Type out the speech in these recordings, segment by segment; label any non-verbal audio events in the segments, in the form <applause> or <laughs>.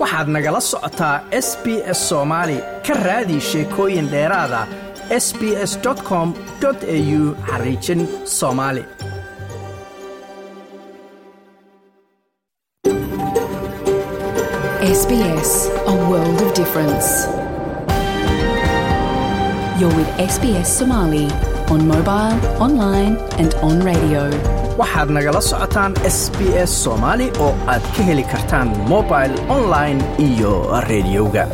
waxaad nagala socotaa s b s soomaali ka raadi sheekooyin dheeraada s b s com au xariijin soomaali. You're with SBS Somali on mobile, online, and on radio. Waxaad nagala socotaan s b s soomaali oo aad ka heli kartaan mobil online iyo rediyoga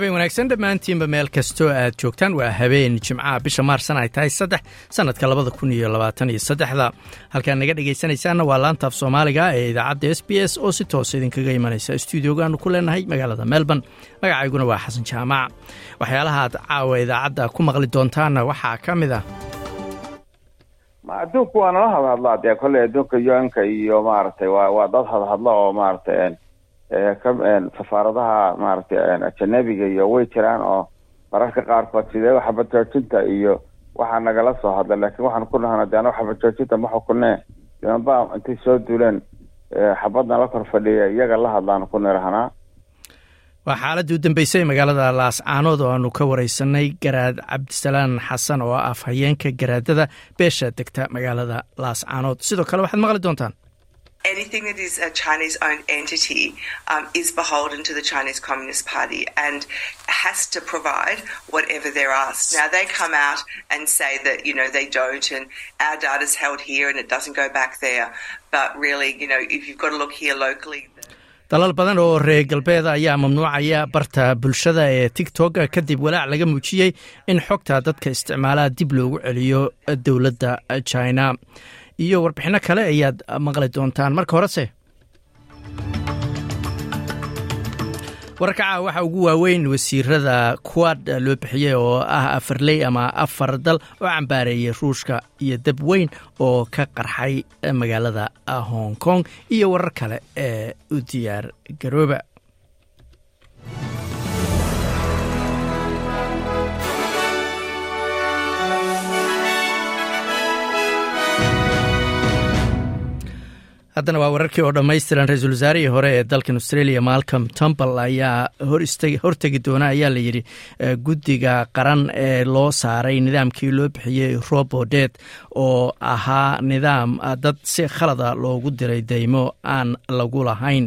habeen wanaagsan. Dhammaantiinba meel kastoo aad joogtaan waa habeen jimcaha bisha maarsan ay tahay saddex sannadka labada kun iyo labaatan iyo saddexda. Halkaad naga dhegaysanaysaanna waa laantaaf soomaaliga ee idaacadda s b s oo si toos idinkaga imanaysa stuudiogaanu ku leenahay magaalada melbourne. Magacayguna waa xasan jaamac. Waxyaalaha aad caawa idaacadda ku maqli doontaanna waxaa ka mid ah. Ma adduunku waa nala hadhadlaa dee kolley adduunka un-ka iyo maaragtay waa waa dad hadhadla oo maaragtay safaaradaha maaragtay ajanabiga iyo way jiraan oo mararka qaarkood sidee xabad joojinta iyo waxaa nagala soo hadla laakiin waxaan ku nahana de ana joojinta ma xukunee nimanba intay soo duuleen xabad nala kor fadhiya iyaga la hadlaan ku nirahanaa. Waa xaaladii u dambeysay magaalada laascaanood oo aanu ka wareysanay garaad cabdisalaan xasan oo ah afhayeenka garaadada beesha degta magaalada laascaanood sidoo kale waxaad maqli doontaan anything that is a Chinese owned entity um, is beholden to the Chinese Communist Party and has to provide whatever they're asked. Now, they come out and say that, you know, they don't and our data's held here and it doesn't go back there. But really, you know, if you've got to look here locally. dalal badan oo reer galbeeda ayaa mamnuucaya barta bulshada ee tigtok kadib walaac laga muujiyey in xogta dadka isticmaalaha dib loogu celiyo dowladda china iyo warbixinno kale ayaad maqli doontaan. Marka horese wararka caawa waxaa ugu waaweyn wasiirada kuwad loo bixiyey oo ah afarley ama afar dal oo cambaareeyay ruushka iyo dab weyn oo ka qarxay magaalada hong kong iyo warar kale ee u diyaar garooba haddana waa wararkii oo dhammaystiran ra'iisul wasaarihii hore ee dalkan australia malcolm tumbal ayaa hortegi doona ayaa layidhi guddiga qaran ee loo saaray nidaamkii loo bixiyey robodet oo ahaa nidaam dad si khalada loogu diray daymo aan lagu lahayn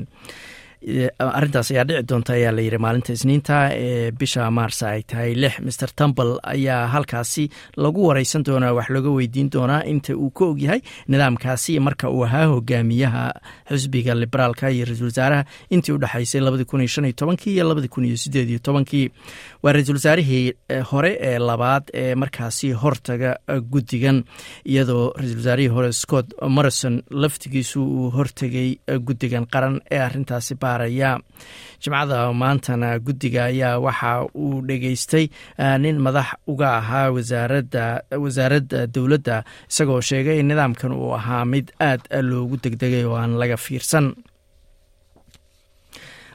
arrintaas ayaa dhici doonta ayaa layidhi maalinta isniinta ee bisha maarsa ay tahay lix. Master tumbal ayaa halkaasi lagu wareysan doonaa wax looga weydiin doonaa inta uu ka ogyahay nidaamkaasi marka uu ahaa hogaamiyaha xisbiga liberaalka iyo ra'isul wasaaraha. Intii u dhexaysay labadii kun iyo shan waa ra'isul wasaarihii hore ee labaad ee markaasi hortaga guddigan iyadoo ra'isul wasaarihii hore scott morrison laftigiisu uu hortegay guddigan qaran ee arrintaasi jimcada maantana guddiga ayaa waxa uu dhegeystay nin madax uga ahaa wasaaradda dowladda isagoo sheegay in nidaamkan uu ahaa mid aad loogu degdegay oo aan laga fiirsan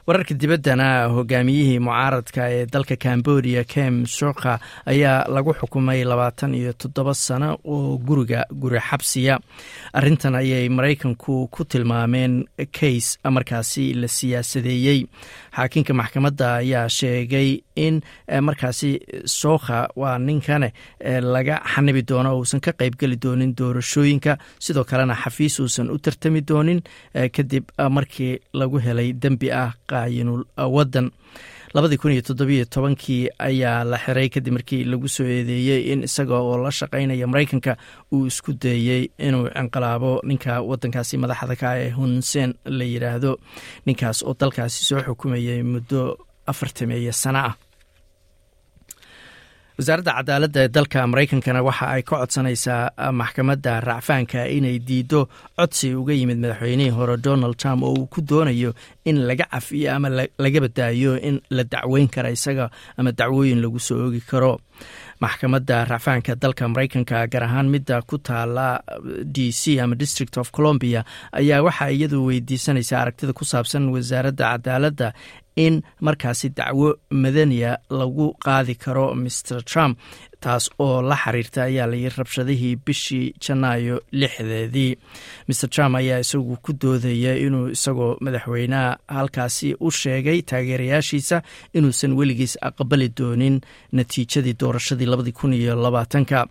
wararka dibaddana hogaamiyihii mucaaradka ee dalka cambodia kem sokha ayaa lagu xukumay labaatan iyo toddoba sano oo guriga guri xabsiya. Arrintan ayay maraykanku ku tilmaameen kays markaasi la siyaasadeeyey xaakinka maxkamadda ayaa sheegay in markaasi sokha waa ninkane laga xanibi doono uusan ka qaybgeli doonin doorashooyinka. Sidoo kalena xafiis uusan u tartami doonin kadib markii lagu helay dembi ah qaayinul wadan labadii kun iyo toddobiyo tobankii ayaa la xiray kadib markii lagu soo eedeeyey in isaga oo la shaqaynaya maraykanka uu isku dayey inuu inqilaabo ninka wadankaasi madaxda ka ee hunsen la yidhaahdo ninkaas oo dalkaasi soo xukumayay muddo afartameeyo sano ah wasaaradda cadaaladda ee dalka maraykankana waxa ay ka codsanaysaa maxkamadda racfaanka inay diido codsi uga yimid madaxweynihii hore donald trump oo uu ku doonayo in laga cafiyo ama laga badaayo in la dacweyn kara isaga ama dacwooyin lagu soo oogi karo. Maxkamadda racfaanka dalka maraykanka gaar ahaan midda ku taala d c ama district of colombia ayaa waxaa iyadu weydiisanaysaa aragtida ku saabsan wasaaradda cadaaladda in markaasi dacwo madaniya lagu qaadi karo mr trump taas oo la xiriirta ayaa layiri rabshadihii bishii janaayo lixdeedii. mr trump ayaa isagu ku doodaya inuu isagoo madaxweynaha halkaasi u sheegay taageerayaashiisa inuusan weligiis aqbali doonin natiijadii doorashadii labadii kun iyo labaatanka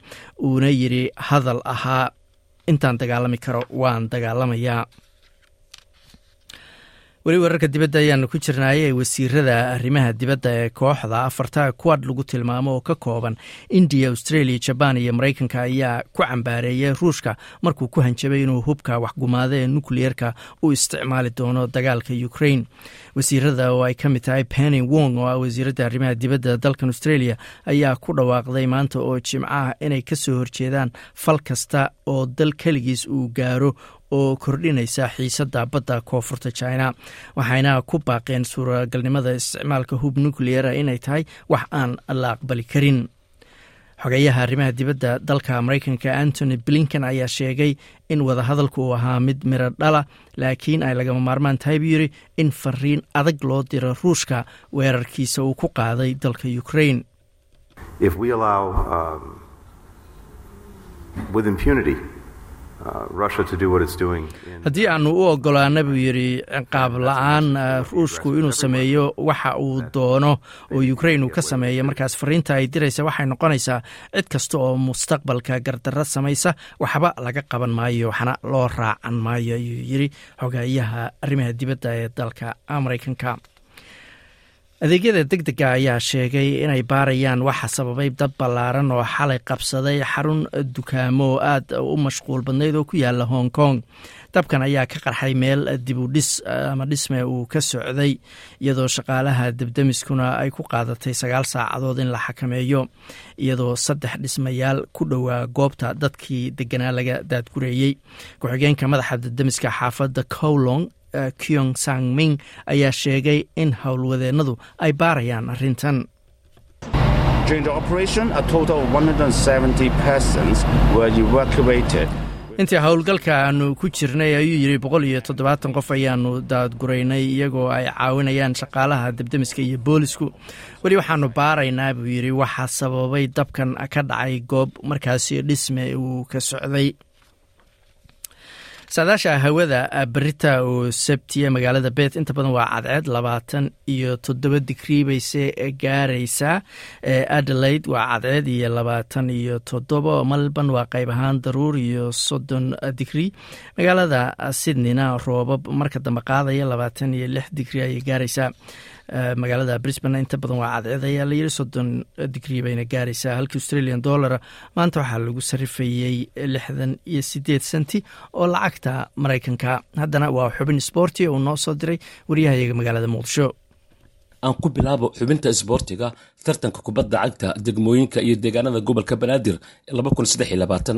uuna yiri hadal ahaa intaan dagaalami karo waan dagaalamayaa weli wararka dibadda ayaanu ku jirnaayee wasiirada arrimaha dibadda ee kooxda afarta kuwad lagu tilmaamo oo ka kooban indiya australia jaban iyo maraykanka ayaa ku cambaareeyay ruushka markuu ku hanjabay inuu hubka waxgumaado ee nukliyeerka u isticmaali doono dagaalka ukraine. Wasiirada oo ay ka mid tahay penny wong oo ah wasiiradda arrimaha dibadda dalkan australia ayaa ku dhawaaqday maanta oo jimco ah inay ka soo horjeedaan fal kasta oo dal keligiis uu gaaro oo kordhinaysa xiisadda badda koonfurta china waxayna ku baaqeen suuragalnimada isticmaalka hub nucleara inay tahay wax aan la aqbali karin. Xogeyaha arrimaha dibadda dalka maraykanka antony blinken ayaa sheegay in wadahadalku uu ahaa mid miro dhala laakiin ay lagama maarmaan tahay buu yiri in fariin adag loo diro ruushka weerarkiisa uu ku qaaday dalka ukraine haddii aanu u ogolaana buu yidhi ciqaab la'aan ruushku inuu sameeyo waxa uu doono oo ukrain uu ka sameeyo. Markaas fariinta ay diraysa waxay noqonaysaa cid kasta oo mustaqbalka gardarra samaysa waxba laga qaban maayo waxna loo raacan maayo ayuu yidhi xogayaha arrimaha dibadda ee dalka maraykanka adeegyada deg dega ayaa sheegay inay baarayaan waxa sababay dad ballaaran oo xalay qabsaday xarun dukaamo oo aad u mashquul badnayd oo ku yaalla hong kong. Dabkan ayaa ka qarxay meel dib dhis ama dhisme uu ka socday iyadoo shaqaalaha debdemiskuna ay ku qaadatay sagaal saacadood in la xakameeyo iyadoo saddex dhismayaal ku dhowaa goobta dadkii deganaa laga daadgureeyey ku-xigeenka madaxa debdemiska xaafadda cowlong kyong sang ming ayaa sheegay in howlwadeenadu ay baarayaan arrintan. Intii howlgalka aanu ku jirnay ayuu yidhi boqol iyo toddobaatan qof ayaanu daadguraynay iyagoo ay caawinayaan shaqaalaha debdemiska iyo boolisku weli waxaanu baaraynaa buu yidhi waxaa sababay dabkan ka dhacay goob markaasi dhisme uu ka socday saadaasha hawada berita oo sabtiya magaalada bet inta badan waa cadceed labaatan iyo toddoba digrii bayse gaaraysaa. Adelaide waa cadceed iyo labaatan iyo toddoba melbourne waa qayb ahaan daruur iyo soddon digrii magaalada sydneyna roobab marka dambe qaadaya labaatan iyo lix digrii ayay gaaraysaa magaalada brisbane inta badan waa cadceed ayaa layiri soddon digrii bayna gaaraysaa halkii australian dollara. Maanta waxaa lagu sarifayey lixdan iyo sideed senti oo lacagta maraykanka. Haddana waa xubin sboorti uu noo soo diray waryahayaga magaalada muqdisho aan ku bilaabo xubinta isboortiga tartanka kubadda cagta degmooyinka iyo deegaanada gobolka banaadir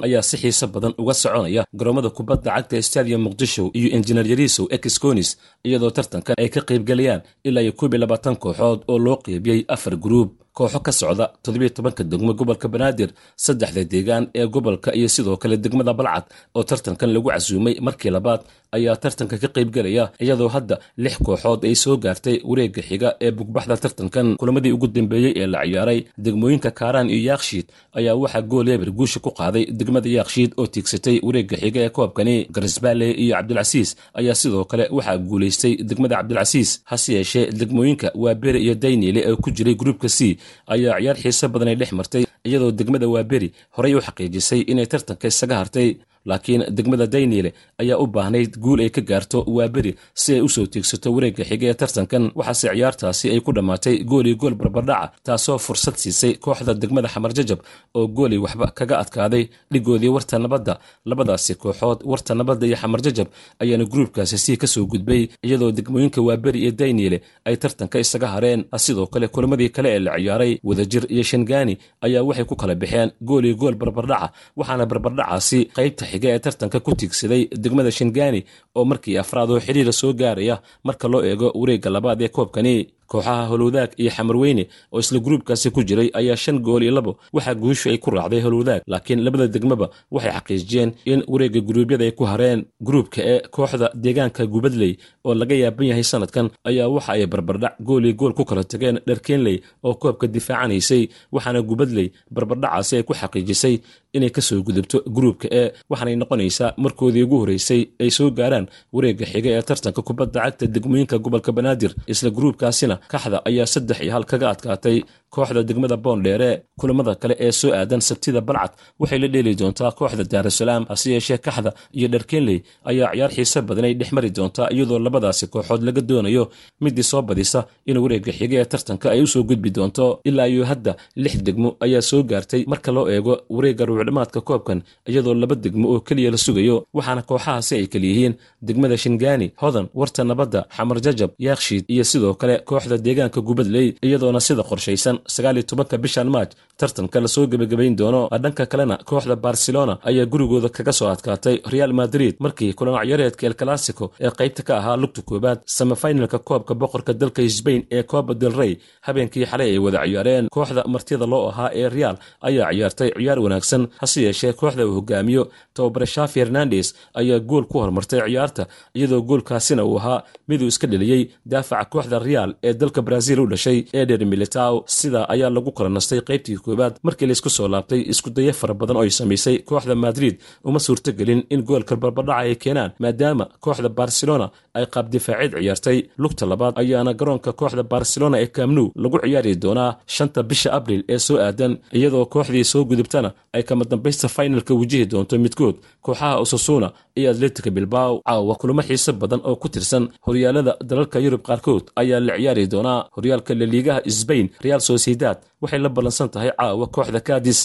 ayaa si xiiso badan uga soconaya garoomada kubadda cagta stadium muqdisho iyo injineer yarisow exconis iyadoo tartankan ay ka qaybgalayaan ilaa iyo koob iyo labaatan kooxood oo loo qeybiyey afar gruub kooxo ka socda toddobiyo tobanka degmo gobolka banaadir saddexda deegaan ee gobolka iyo sidoo kale degmada balcad oo tartankan lagu casuumay markii labaad ayaa tartanka ka qaybgelaya iyadoo hadda lix kooxood ay soo gaartay wareegga xiga ee bugbaxda tartankan. Kulamadii ugu dambeeyey ee la ciyaaray degmooyinka kaaraan iyo yaakshiid ayaa waxaa gooleeber guusha ku qaaday degmada yaakshiid oo tiigsatay wareegga xiga ee koobkani. Garisbaale iyo cabdilcasiis ayaa sidoo kale waxaa guulaystay degmada cabdilcasiis hase yeeshee degmooyinka waabere iyo dayniile ee ku jiray gruubka c ayaa ciyaar xiiso badanay dhex martay iyadoo degmada waaberi horey u xaqiijisay inay tartanka isaga hartay laakiin degmada dayniile ayaa u baahnayd guul ay ka gaarto waaberi si ay u soo tiegsato wareegga xiga ee tartankan. Waxaase ciyaartaasi ay ku dhammaatay goolii gool barbardhaca taasoo fursad siisay kooxda degmada xamarjajab oo goolii waxba kaga adkaaday dhigoodii warta nabadda. Labadaasi kooxood warta nabadda iyo xamarjajab ayaana gruubkaasi sii ka soo gudbay iyadoo degmooyinka waaberi iyo dayniile ay tartanka isaga hareen. Sidoo kale kulamadii kale ee la ciyaaray wadajir iyo shangaani ayaa waxay ku kala baxeen goolii gool barbardhaca waxaana barbardhacaasi qaybta xiga ee tartanka ku tiigsaday degmada shangaani oo markii afraad oo xiriira soo gaaraya marka loo eego wareegga labaad ee koobkani. Kooxaha holwadaag iyo xamarweyne oo isla gruubkaasi ku jiray ayaa shan gool iyo labo waxaa guushu ay ku raacday holwadaag laakiin labada degmaba waxay xaqiijiyeen in wareegga guruubyada ay ku hareen. Gruubka ee kooxda deegaanka gubadley oo laga yaaban yahay sanadkan ayaa waxa ay barbardhac gool iyo gool ku kala tageen dharkeenley oo koobka difaacanaysay waxaana gubadley barbardhacaasi ay ku xaqiijisay inay ka soo gudubto gruubka ee waxaanay noqonaysaa markoodii ugu horreysay ay soo gaaraan wareegga xiga ee tartanka kubadda cagta degmooyinka gobolka banaadir isla gruubkaasina kaxda ayaa saddex iyo hal kaga adkaatay kooxda degmada boondheere kulamada kale ee soo aadan sabtida balcad waxay la dheeli doontaa kooxda daarusalaam hase yeeshee kaxda iyo dharkeenley ayaa ciyaar xiise badan ay dhex mari doontaa iyadoo labadaasi kooxood laga doonayo midii soo badisa in wareegga xiga ee tartanka ay u soo gudbi doonto ilaa iyo hadda lix degmo ayaa soo gaartay marka loo eego wareegga rubucdhamaadka koobkan iyadoo laba degmo oo keliya la sugayo waxaana kooxahaasi ay kaliyihiin degmada shingaani hodan warta nabadda xamar jajab yaakshiid iyo sidoo kale kooxda deegaanka gubadley iyadoona sida qorshaysan sagaaliyo tobanka bishan maaj tartanka la soo gebagabayn doono dhanka kalena kooxda barcelona ayaa gurigooda kaga soo adkaatay real madrid markii kulan cyareedka el classico ee qaybta ka ahaa lugta koobaad samafinalka koobka boqorka dalka sbain ee coba del rey. Habeenkii xalay ay wada ciyaareen kooxda martida loo ahaa ee real ayaa ciyaartay ciyaar wanaagsan hase yeeshee kooxda uu hogaamiyo. Tobabare shafi hernandes ayaa gool ku hormartay ciyaarta iyadoo goolkaasina uu ahaa miduu iska dheliyey daafaca kooxda real ee dalka brazil u dhashay. Eder militao sidaa ayaa lagu kala nastay qaybtii koobaad markii laysku soo laabtay iskudayo fara badan oo ay samaysay kooxda madrid uma suurtogelin in goolka barbadhaca ay keenaan maadaama kooxda barcelona ay qaab difaaceed ciyaartay. Lugta labaad ayaana garoonka kooxda barcelona ee kamnu lagu ciyaari doonaa shanta bisha abril ee soo aadan iyadoo kooxdii soo gudubtana ay kama dambaysta finalka wajihi doonto midkood kooxaha osasuna iyo atletica bilbao. Caawa kulamo xiise badan oo ku tirsan horyaalada dalalka yurub qaarkood ayaa la ciyaari doonaa. Horyaalka laliigaha sbain real sociedad waxay la ballansan tahay caawa kooxda kadis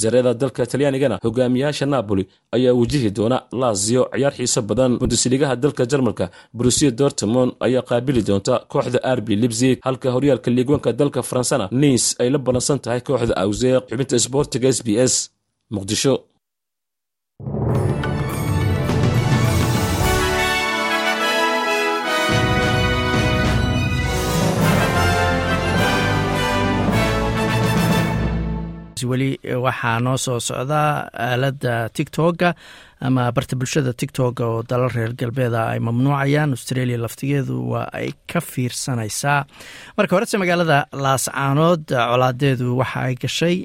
zareeda dalka talyaanigana hogaamiyaasha napoli ayaa wajihi doona lazio ciyaar xiise badan. Bundesligaha dalka jarmalka brusia dortmond ayaa qaabili doonta kooxda arbi libzig halka horyaalka liigwanka dalka faransana niis ay la ballansan tahay kooxda awseeq xubinta sboortiga s b s muqdisho weli waxaa noo soo socdaa aaladda tictoga ama barta bulshada tictoga oo dalal reer galbeeda ay mamnuucayaan australia laftigeedu waa ay ka fiirsanaysaa. Marka horese magaalada laascaanood colaadeedu waxa ay gashay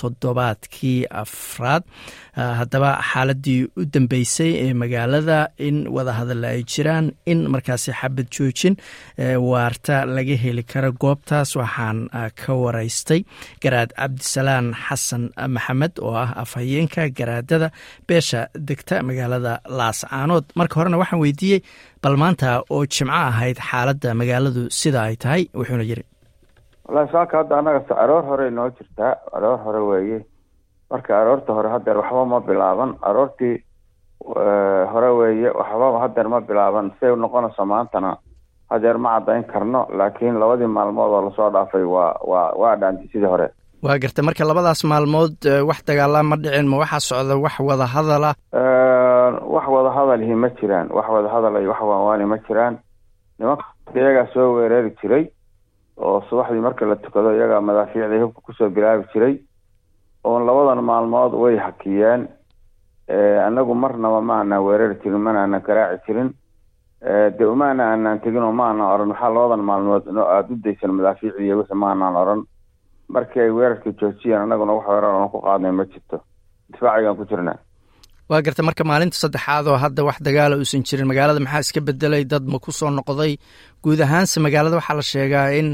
toddobaadkii afraad. Haddaba xaaladii u dambeysay ee magaalada in wadahadal ay jiraan in markaasi xabad joojin waarta laga heli karo goobtaas waxaan ka waraystay. Garaad cabdisalaan xasan maxamed oo ah afhayeenka garaadada beesha degta magaalada laascaanood marka horena waxaan weydiiyey bal maanta oo jimco ahayd xaaladda magaaladu sida ay tahay wuxuuna yiri walahi saaka hadda annaga aroor hore noo jirtaa aroor hore weeye. Marka aroorta hore hadeer waxba ma bilaaban. Aroortii hore weeye waxba hadeer ma bilaaban. Siay noqonayso maantana hadeer ma caddayn karno. Laakiin labadii maalmood oo la soo dhaafay waa waa waa dhaantay sidii hore waa garta marka labadaas maalmood wax dagaalaa ma dhicin ma waxaa socda wax wada hadala wax wada hadalhi ma jiraan wax wada hadal iyo wax waanwaani ma jiraan. Nimanka iyagaa soo weerari jiray oo subaxdii marka la tukado iyagaa madaafiicdii hubka ku soo bilaabi jiray. Oon labadan maalmood way hakiyeen anagu marnaba ma aanaan weerari jirin mana aanan garaaci jirin. De umaana aanaan tegin oo ma aanan oran. Waxaa labadan maalmood aada u daysan madaafiicdii iyo wixii ma aanaan oran markii ay weerarkii joojiyeen annaguna wax weerar oon ku qaadnay ma jirto. Difaacigaan ku jirnaa. Waa garta marka maalinta saddexaad oo hadda wax dagaala uusan jirin magaalada maxaa iska bedelay dad ma ku soo noqday? Guud ahaanse magaalada waxaa la sheegaa in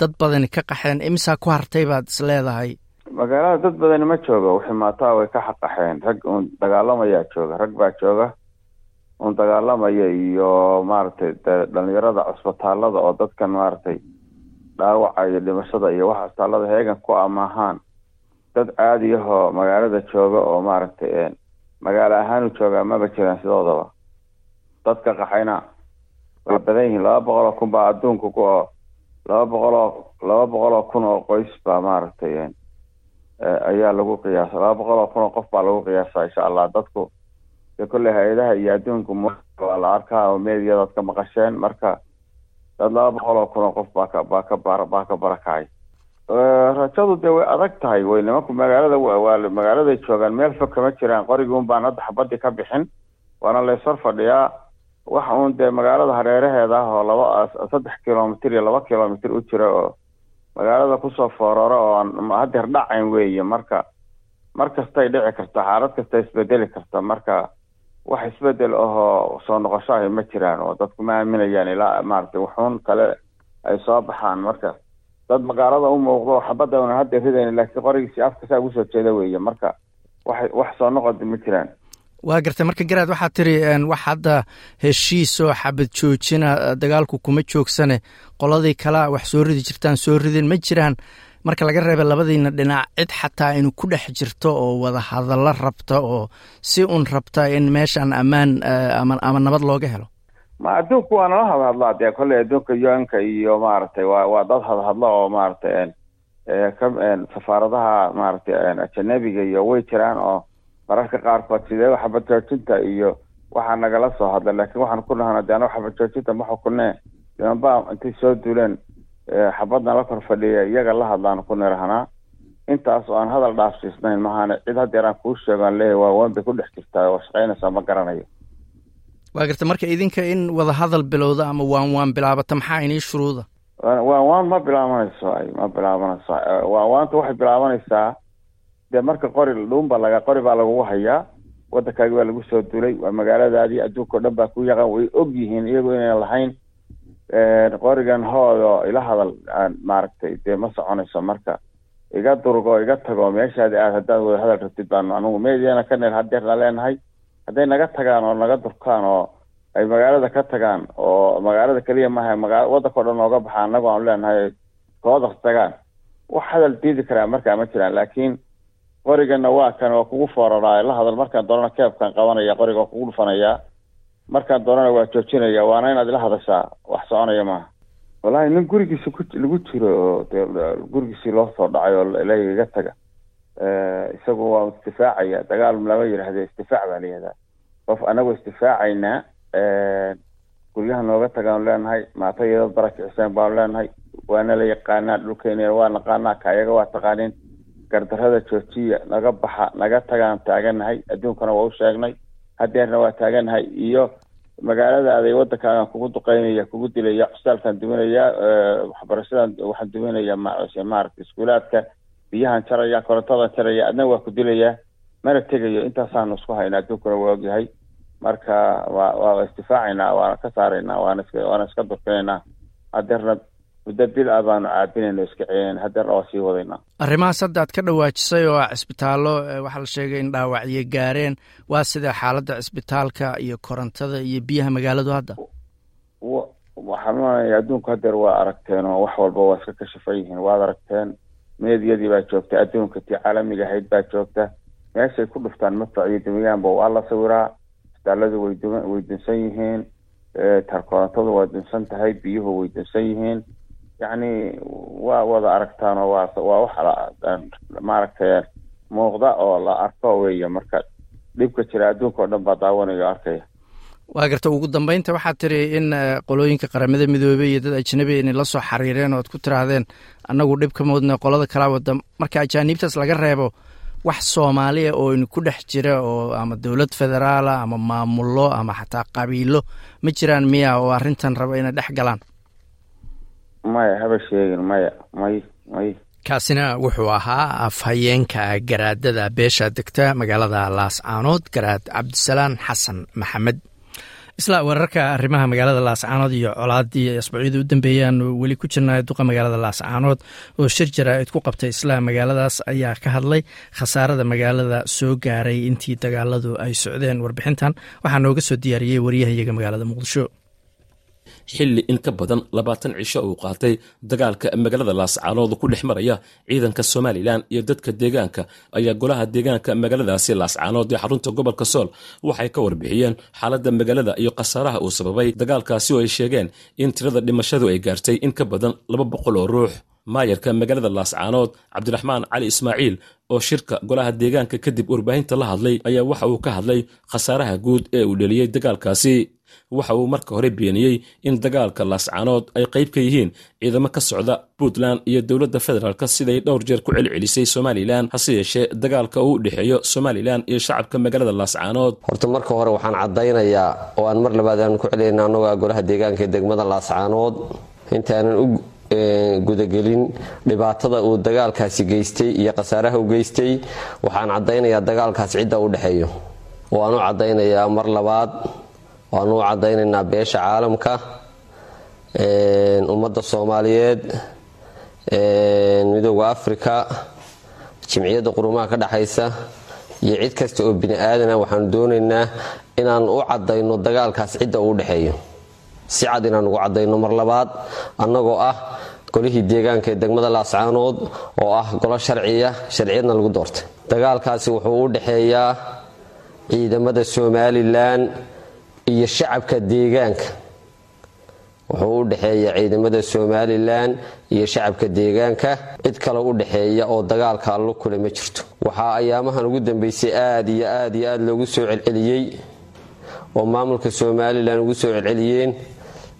dad badani ka qaxeen. Imisaa ku hartay baad is leedahay? Magaalada dad badani ma jooga. Wixii maataa way ka xaqaxeen. Rag uun dagaalamayaa jooga. Rag baa jooga. Uun dagaalamaya iyo maaragtay dhalinyarada cusbitaalada oo dadkan maaragtay dhaawaca iyo dhimashada iyo waxa cusbitaalada heegan ku amaahaan dad caadiyahoo magaalada jooga oo maaragtay magaalo ahaan u joogaa maba jiraan sidoodaba. Dadka qaxayna way badan yihiin laba boqol oo kun baa adduunka ku oo laba boqol oo laba boqol oo kun oo qoys baa maaragtay ayaa lagu qiyaasa. Laba boqol oo kun oo qof baa lagu qiyaasa insha allah. Dadku de kolley hay'adaha iyo adduunku waa la arkaa oo meediyadaad ka maqasheen. Marka dad laba boqol oo kun oo qof baa ka baa ka bara baa ka barakacay rajadu dee way adag tahay way nimanku magaalada waa magaaladay joogaan meel fog kama jiraan qoriguun baan hadda xabadii ka bixin waana laysor fadhiyaa. Waxa uun dee magaalada hareeraheeda ah oo laba saddex kilomitr iyo laba kilomitr u jira oo magaalada ku soo fooraro oo hadeer dhacayn weeye marka mar kastay dhici karta xaalad kasta isbedeli karta marka wax isbeddel ahoo soo noqosho ahi ma jiraan oo dadku ma aaminayaan ilaa maaragtay wuxuun kale ay soo baxaan marka. Dad magaalada u muuqdo xabadda una hadda ridayn laakiin qorigiisi afka saa ugu soo jeeda weeye marka wax wax soo noqodi ma jiraan. Waa gartay marka garaad waxaad tiri wax hadda heshiis oo xabad joojina dagaalku kuma joogsane qoladii kalea wax soo ridi jirtaan soo ridin ma jiraan marka laga reeba labadiina dhinac cid xataa inu ku dhex jirto oo wada hadallo rabta oo si un rabta in meeshan ammaan ama nabad looga helo. Ma adduunku waa nala hadhadlaa dee kolley adduunka un-ka iyo maaragtay waa waa dad hadhadlo oo maaragtay ka safaaradaha maaragtay ajanabiga iyo way jiraan oo mararka qaarkood sidee xabad joojinta iyo waxaa nagala soo hadla. Laakiin waxaan ku xabad joojinta ma xukunee nimanba intay soo duuleen xabadna la kor fadhiya iyaga la hadlaan ku nirahanaa intaas oo aan hadal dhaafsiisnayn mahane cid hadeer aan kuu sheego aan leeyahy waa waan bay ku dhex jirtaa oo shaqaynaysaa ma garanayo. Waa garta marka idinka in wada hadal bilowda ama waan waan bilaabata maxaa inii shuruuda? Waan waan ma bilaabanayso ay ma bilaabanayso waan waanta waxay bilaabanaysaa dee marka qori dhuunba laga qori baa lagugu hayaa waddankaagi waa lagu soo dulay waa magaaladaadii adduunka o dhan baa ku yaqaan way og yihiin iyagu inayna lahayn qorigan hoodo ila hadal maaragtay dee ma soconayso marka. Iga durgo iga tago meeshaadi aad haddaad wada hadal rabtid baanu anugu meediana ka neel hadeerna leenahay. Hadday naga tagaan oo naga durkaan oo ay magaalada ka tagaan oo magaalada keliya maaha magaa waddanka o dhan nooga baxa annagu aanu leenahay kooda tagaan. Wax hadal diidi karaa markaa ma jiraan laakiin qorigana waa kan waa kugu fooraraa la hadal markaan doonana keebkaan qabanaya qoriga waa kugu dhufanayaa markaan doonana waa joojinaya waana inaad ila hadashaa wax soconaya maaha. Wallahi nin gurigiisi ku lagu jiro oo de gurigiisii loo soo dhacay oo ilahi iga taga isagu waa istifaacaya dagaal lama yidhaahde istifaac baa layihahdaa qof anagoo istifaacaynaa guryaha nooga tagaanu leenahay maatayadad barakiciseen baanu leenahay waana la yaqaanaa dhulkeena waa naqaanaa kaayaga waa taqaaniin. Gardarada joojiya naga baxa naga tagaan taaganahay adduunkana waa u sheegnay hadeerna waa taaganahay iyo magaalada aday waddankaagan kugu duqeynaya kugu dilaya cusaalkaan duminaya waxbarashadan waxaan duminaya maaragta iskuulaadka biyahan jaraya korontadan jaraya adna waa ku dilaya mana tegayo intaasaanu isku hayna adduunkuna waa ogyahay marka waa waa istifaacaynaa waana ka saaraynaa waana iska waana iska durkinaynaa hadeerna muddo bil ah baanu caabinayna iska celinayna hadeerna waa sii wadaynaa arrimahaas hadda aad ka dhawaajisay oo cisbitaallo waxaa la sheegay in dhaawacyo gaareen waa sida xaaladda cisbitaalka iyo korontada iyo biyaha magaaladu hadda. Waxaan adduunku hadeer waa aragteen oo wax walba waa iska kashafan yihiin. Waad aragteen meediyadii baa joogta adduunka tii caalamiga ahayd baa joogta. Meeshay ku dhuftaan madfac iyo dumiyaanba waa la sawiraa. Isbitaalladu way dum way dunsan yihiin. Tarkorontadu waa dunsan tahay biyuhu way dunsan yihiin yacni waa wada aragtaan oo waa waa wax maaragtay muuqda oo la arko weeye marka dhibka jira adduunka oo dhan baa daawanaya o arkaya. Waa garta ugu dambeynta waxaad tiri in qolooyinka qaramada midoobey iyo dad ajnabi inay la soo xariireen oo ad ku tiraahdeen annagu dhib ka moodna qolada kalaa wada marka ajaaniibtaas laga reebo wax soomaaliya oo in ku dhex jira oo ama dowlad federaala ama maamullo ama xataa qabiilo ma jiraan miya oo arrintan raba inay dhex galaan maya haba sheegin maya. May may kaasina wuxuu ahaa afhayeenka garaadada beesha degta magaalada laascaanood garaad cabdisalaan xasan maxamed. Isla wararka arrimaha magaalada laascaanood iyo colaadii asbuucyada u dambeeyaan weli ku jirnaa duqa magaalada laascaanood oo shir jaraa'id ku qabtay isla magaaladaas ayaa ka hadlay khasaarada magaalada soo gaaray intii dagaaladu ay socdeen warbixintan. Waxaa nooga soo diyaariyey waryahayaga magaalada muqdisho xilli in ka badan labaatan cisho uu qaatay dagaalka magaalada laascaanood ku dhex maraya ciidanka somalilan iyo dadka deegaanka. Ayaa golaha deegaanka magaaladaasi laascaanood ee xarunta gobolka sool waxay ka warbixiyeen xaaladda magaalada iyo khasaaraha uu sababay. Dagaalkaasi oo ay sheegeen in tirada dhimashadu ay gaartay in ka badan laba boqol oo ruux. Maayarka magaalada laascaanood cabdiraxmaan cali ismaaciil oo shirka golaha deegaanka kadib warbaahinta la hadlay ayaa waxa uu ka hadlay khasaaraha guud ee uu dheliyey dagaalkaasi waxa uu marka hore beeniyey in dagaalka laascaanood ay qayb ka yihiin ciidamo ka socda puntland iyo dowladda federaalk siday dhowr jeer ku celcelisay somalilan hase yeeshee dagaalka uu u dhexeeyo somalilan iyo shacabka magaalada laascaanood horta marka hore waxaan caddaynayaa oo aan mar labaad aan ku celinayna annagoa golaha deegaanka ee degmada laascaanood intaanan u gudagelin dhibaatada uu dagaalkaasi geystay iyo khasaaraha u geystay. Waxaan caddaynayaa dagaalkaas cidda u dhexeeyo. Waan u caddaynayaa mar labaad waanu u caddaynaynaa beesha caalamka ummadda soomaaliyeed midooda afrika jimciyadda qurumaha ka dhexaysa iyo cid kasta oo bini aadana waxaanu doonaynaa inaan u caddayno dagaalkaas cidda uu dhexeeyo si cad inaan ugu caddayno mar labaad annagoo ah golihii deegaanka ee degmada laascaanood oo ah golo sharciya sharciyadna lagu doortay. Dagaalkaasi wuxuu u dhexeeyaa ciidamada somalilan iyo shacabka deegaanka. Wuxuu u dhexeeya ciidamada somalilan iyo shacabka deegaanka. Cid kale u dhexeeya oo dagaalka allo kule ma jirto. Waxaa ayaamahan ugu dambeysay aad iyo aad iyo aad loogu soo celceliyey oo maamulka somalilan ugu soo celceliyeen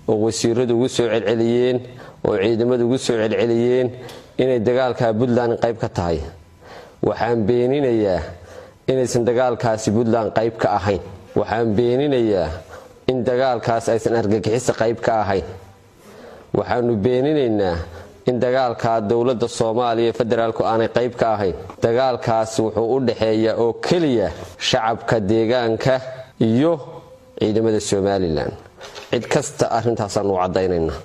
oo wasiiradu ugu soo celceliyeen oo ciidamadu ugu soo celceliyeen inay dagaalka puntland qayb ka tahay. Waxaan beeninayaa inaysan dagaalkaasi puntland qayb ka ahayn waxaan beeninayaa in dagaalkaas aysan argagixisa qayb ka ahayn waxaanu beeninaynaa in dagaalkaa dowladda soomaaliya federaalku aanay qayb ka ahayn dagaalkaas wuxuu u dhexeeya oo keliya shacabka deegaanka iyo ciidamada somalilan. Cid kasta arintaasaanu caddaynaynaa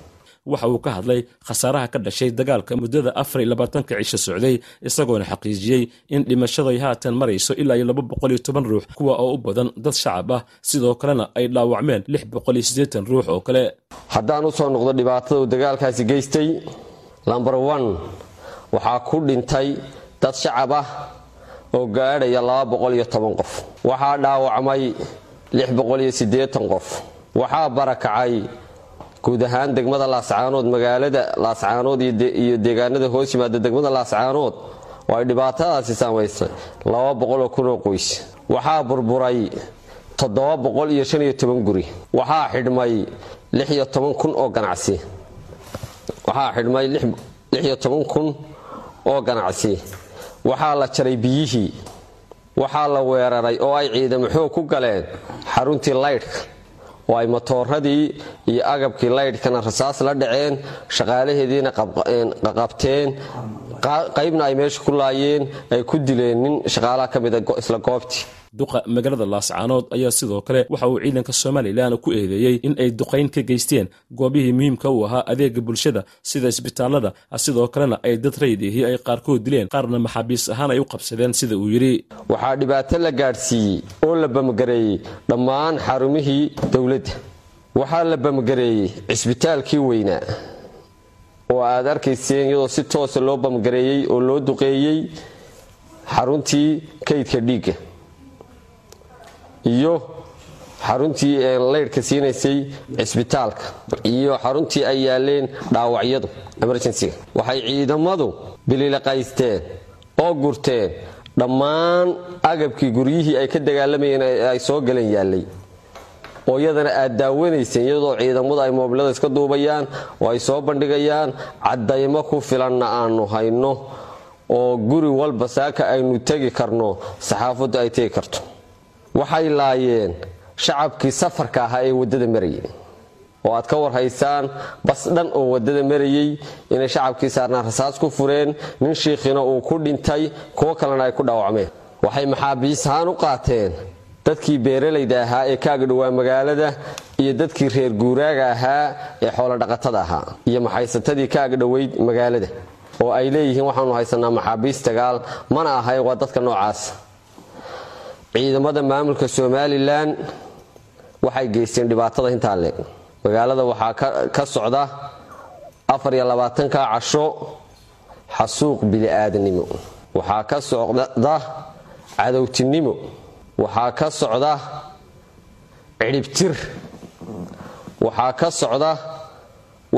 waxa uu ka hadlay khasaaraha ka dhashay dagaalka muddada afar iyo labaatanka cisho socday isagoona xaqiijiyey in dhimashaday haatan marayso ilaa iyo laba boqol iyo toban ruux kuwa oo u badan dad shacab ah. Sidoo kalena ay dhaawacmeen lix boqol iyo siddeetan ruux oo kale. Haddaan u soo noqdo dhibaatada uu dagaalkaasi geystay lomber one waxaa ku dhintay dad shacab ah oo gaadhaya laba boqol iyo toban qof. Waxaa dhaawacmay lix boqol iyo siddeetan qof. Waxaa barakacay guud ahaan degmada laascaanood magaalada laascaanood iyo deegaanada hoos yimaada degmada laascaanood oo ay dhibaatadaasi saamaysay kunoo qoys. Waxaa burburay guri. Waxaa xidhmay kun oo ganacsi. Waxaa xidhmay kun oo ganacsi. Waxaa la jaray biyihii. Waxaa la weeraray oo ay ciidamo xoog ku galeen xaruntii laydhka oo ay matooradii iyo agabkii laydhkana rasaas la dhaceen shaqaalaheediina qaqabteen qaybna ay meesha ku laayeen ay ku dileen nin shaqaalaha ka mida isla goobtii duqa magaalada laascaanood ayaa sidoo kale waxa uu ciidanka somalilan ku eedeeyey in ay duqayn ka geysteen. Goobihii muhiimka u ahaa adeega bulshada sida isbitaalada sidoo kalena ay dad raydihi ay qaarkood dileen qaarna maxaabiis ahaan ay u qabsadeen sida uu yidhi. Waxaa dhibaato la gaadhsiiyey oo la bamgareeyey dhammaan xarumihii dowladda. Waxaa la bamgareeyey cisbitaalkii weynaa oo aad arkayseen iyadoo si toosa loo bamgareeyey oo loo duqeeyey xaruntii kaydka dhiigga iyo xaruntii laydhka siinaysay cisbitaalka iyo xaruntii ay yaaleen dhaawacyadu emergencyga. Waxay ciidamadu bililaqaysteen oo gurteen dhammaan agabkii guryihii ay ka dagaalamayeen ay soo galeen yaallay. Oo iyadana aad daawanayseen iyadoo ciidamadu ay moobilada iska duubayaan oo ay soo bandhigayaan caddaymo ku filanna aanu hayno oo guri walba saaka aynu tegi karno saxaafaddu ay tegi karto waxay laayeen shacabkii safarka ahaa ee waddada marayay oo aad ka warhaysaan bas dhan oo waddada marayey inay shacabkii saarnaan rasaas ku fureen nin shiikhina uu ku dhintay kuwo kalena ay ku dhaawacmeen. Waxay maxaabiis ahaan u qaateen dadkii beeralayda ahaa ee kaaga dhowaa magaalada iyo dadkii reer guuraaga ahaa ee xoolodhaqatada ahaa iyo maxaysatadii kaaga dhoweyd magaalada. Oo ay leeyihiin waxaanu haysanaa maxaabiis dagaal mana ahay waa dadka noocaas ciidamada maamulka somalilan waxay geysteen dhibaatada intaa leeg magaalada waxaa ka socda afar iyo labaatanka casho xasuuq bili-aadanimo waxaa ka socda cadowtinimo. Waxaa ka socda cidhibtir waxaa ka socda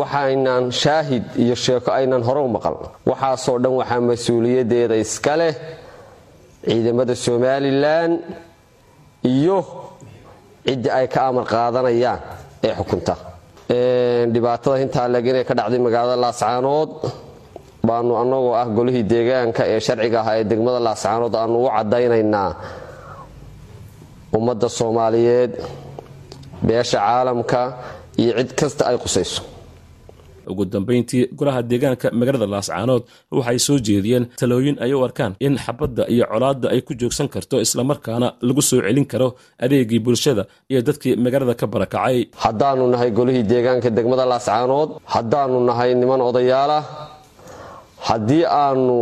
waxaynan shaahid iyo sheeko aynan hore u maqal. Waxaasoo dhan waxaa mas'uuliyadeeda iska leh ciidamada somalilan iyo cidda ay ka amar qaadanayaan ee xukunta. Dhibaatada hintaa leeg inay ka dhacday magaalada laascaanood baanu annagoo ah golihii deegaanka ee sharciga ahaa ee degmada laascaanood aanu u caddaynaynaa ummadda soomaaliyeed beesha caalamka iyo cid kasta ay qusayso ugu dambayntii golaha deegaanka magaalada laascaanood waxay soo jeediyeen talooyin ay u arkaan in xabadda iyo colaadda ay ku joogsan karto islamarkaana lagu soo celin karo adeegii bulshada iyo dadkii magaalada ka barakacay. Haddaanu nahay golihii deegaanka degmada laascaanood haddaanu nahay niman odayaalah haddii aanu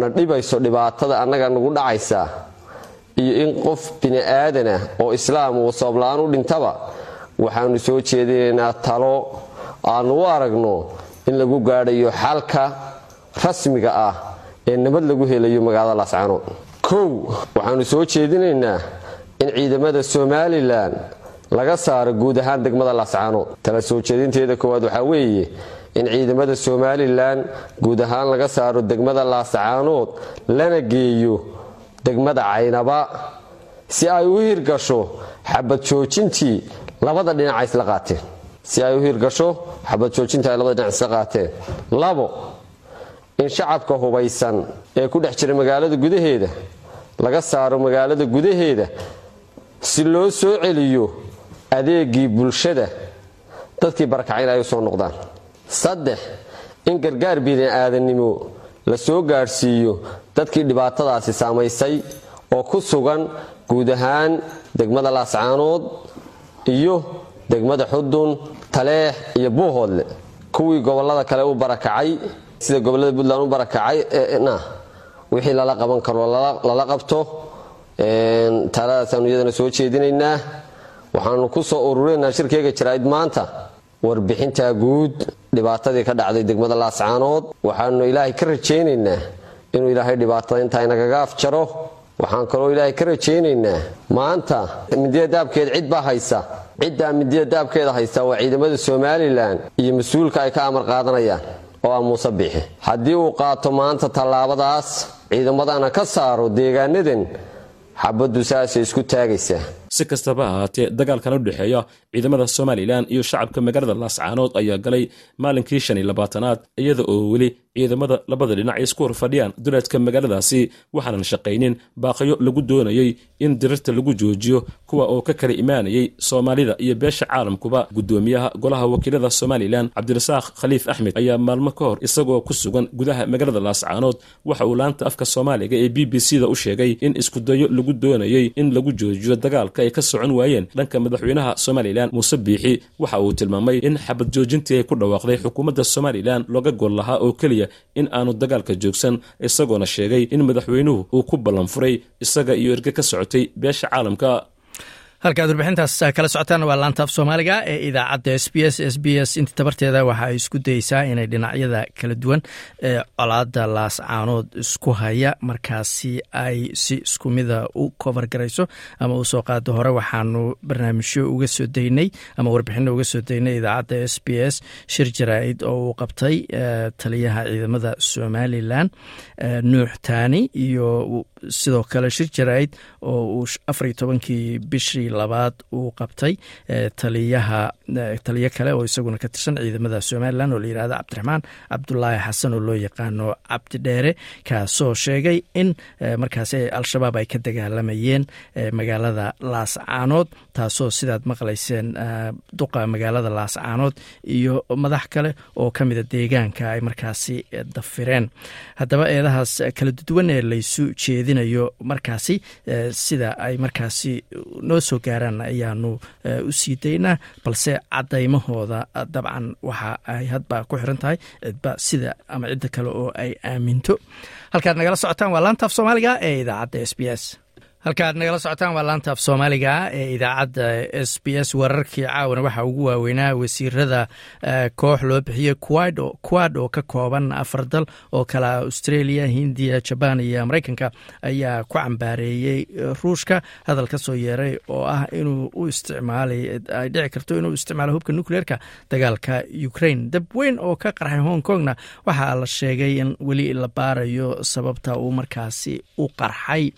na dhibayso dhibaatada annaga nagu dhacaysa iyo in qof bini aadanah oo islaam uu sababla-aan u dhintaba waxaanu soo jeedinaynaa talo aanu u aragno in lagu gaadhayo xalka rasmiga ah ee nabad lagu helayo magaalada laascaanood kow waxaanu soo jeedinaynaa in ciidamada somalilan laga saaro guud ahaan degmada laascaanood tala soo jeedinteeda koowaad waxaa weeye in ciidamada somalilan guud ahaan laga saaro degmada laascaanood lana geeyo degmada caynaba. Si ay u hirgasho xabad joojintii labada dhinaca isla qaateen si ay u hirgasho xabad joojintii ay labada dhinac isla qaateen labo in shacabka hubaysan ee ku dhex jira magaalada gudaheeda laga saaro magaalada gudaheeda si loo soo celiyo adeegii bulshada dadkii barakacin ay u soo noqdaan. Saddex in gargaar bini-aadannimo la soo gaadhsiiyo dadkii dhibaatadaasi saamaysay oo ku sugan guud ahaan degmada laascaanood iyo degmada xudun taleex iyo buuhoodle. Kuwii gobollada kale u barakacay sida gobollada puntland u barakacay na wixii lala qaban karo lala qabto taladaasanu iyadana soo jeedinaynaa. Waxaanu ku soo ururinaynaa shirkeyga jaraa'id maanta. Warbixintaa guud dhibaatadii ka dhacday degmada laascaanood waxaanu ilaahay ka rajaynaynaa inuu ilaahay dhibaatada intaa inagaga afjaro waxaan kaloo ilaahay ka rajaynaynaa maanta midiya daabkeed cid baa haysa ciddaa midiya daabkeeda haysta waa ciidamada somalilan iyo mas'uulka ay ka amar qaadanayaan oo ah muuse biixi haddii uu qaato maanta tallaabadaas ciidamadana ka saaro deegaanadan xabaddu saasay isku taagaysaa si kastaba ahaatee dagaalkan u dhexeeya ciidamada somalilan iyo shacabka magaalada laascaanood ayaa galay maalinkii shan iyo labaatanaad iyada oo weli ciidamada labada dhinac ay isku horfadhiyaan duleedka magaaladaasi waxaanan shaqaynin baaqyo lagu doonayey in dirirta lagu joojiyo kuwa oo ka kala imaanayay soomaalida iyo beesha caalamkuba. Gudoomiyaha golaha wakiilada somalilan cabdirasaaq khaliif axmed ayaa maalmo ka hor isagoo ku sugan gudaha magaalada laascaanood waxa uu laanta afka soomaaliga ee b b c da u sheegay in iskudayo lagu doonayey in lagu joojiyo dagaalka ay ka socon waayeen dhanka madaxweynaha somalilan muuse biixi waxa uu tilmaamay in xabad joojintii ay ku dhawaaqday xukuumadda somalilan looga gol lahaa oo keliya in aanu dagaalka joogsan isagoona sheegay in madaxweynuhu uu ku ballanfuray isaga iyo erge ka socotay beesha caalamka halkaad warbixintaas kala socotaan waa laantaaf soomaaliga ee idaacadda s b s s b s. Inta tabarteeda waxa ay isku dayeysaa inay dhinacyada kala duwan ee colaada laascaanood isku haya. Markaasi ay si isku mida u kovar garayso ama u soo qaado hore waxaanu barnaamijyo uga soo daynay ama warbixino uga soo daynay idaacadda s b s. Shir jaraa-id oo uu qabtay taliyaha ciidamada somalilan nuux taani iyo sidoo kale shir jaraa-id oo uu afariyo tobankii bishii labaad uu qabtay taliyaha taliyo kale oo isaguna ka tirsan ciidamada somalilan oo la yihahdo cabdiraxmaan cabdulaahi xasan oo loo yaqaano cabdidheere kaasoo sheegay in markaasi al-shabaab ay ka dagaalamayeen magaalada laascaanood taasoo sidaad maqlayseen duqa magaalada laascaanood iyo madax kale oo ka mida deegaanka ay markaasi dafireen. Haddaba eedahaas kala duwan ee laysu jeedinayo markaasi sida ay markaasi noo soo gaaraan ayaanu u sii daynaa balse cadaymahooda dabcan waxa ay hadba ku xiran tahay cidba sida ama cidda kale oo ay aaminto. Halkaad nagala socotaan waa laantaaf soomaaliga ee idaacadda s b s halka aad nagala socotaan waa laanta af soomaaliga ee idaacadda s b s. Wararkii caawana waxaa ugu waaweynaa wasiirada koox loo bixiyey quad oo ka kooban afar dal oo kala australia hindiya jabaan iyo maraykanka ayaa ku cambaareeyey ruushka. Hadal ka soo yeeray oo ah inuu u isticmaalay ay dhici karto inuu isticmaalo hubka nucleerka dagaalka ukraine. Dab weyn oo ka qarxay hong kongna waxaa la sheegay in weli la baarayo sababta uu markaasi u qarxay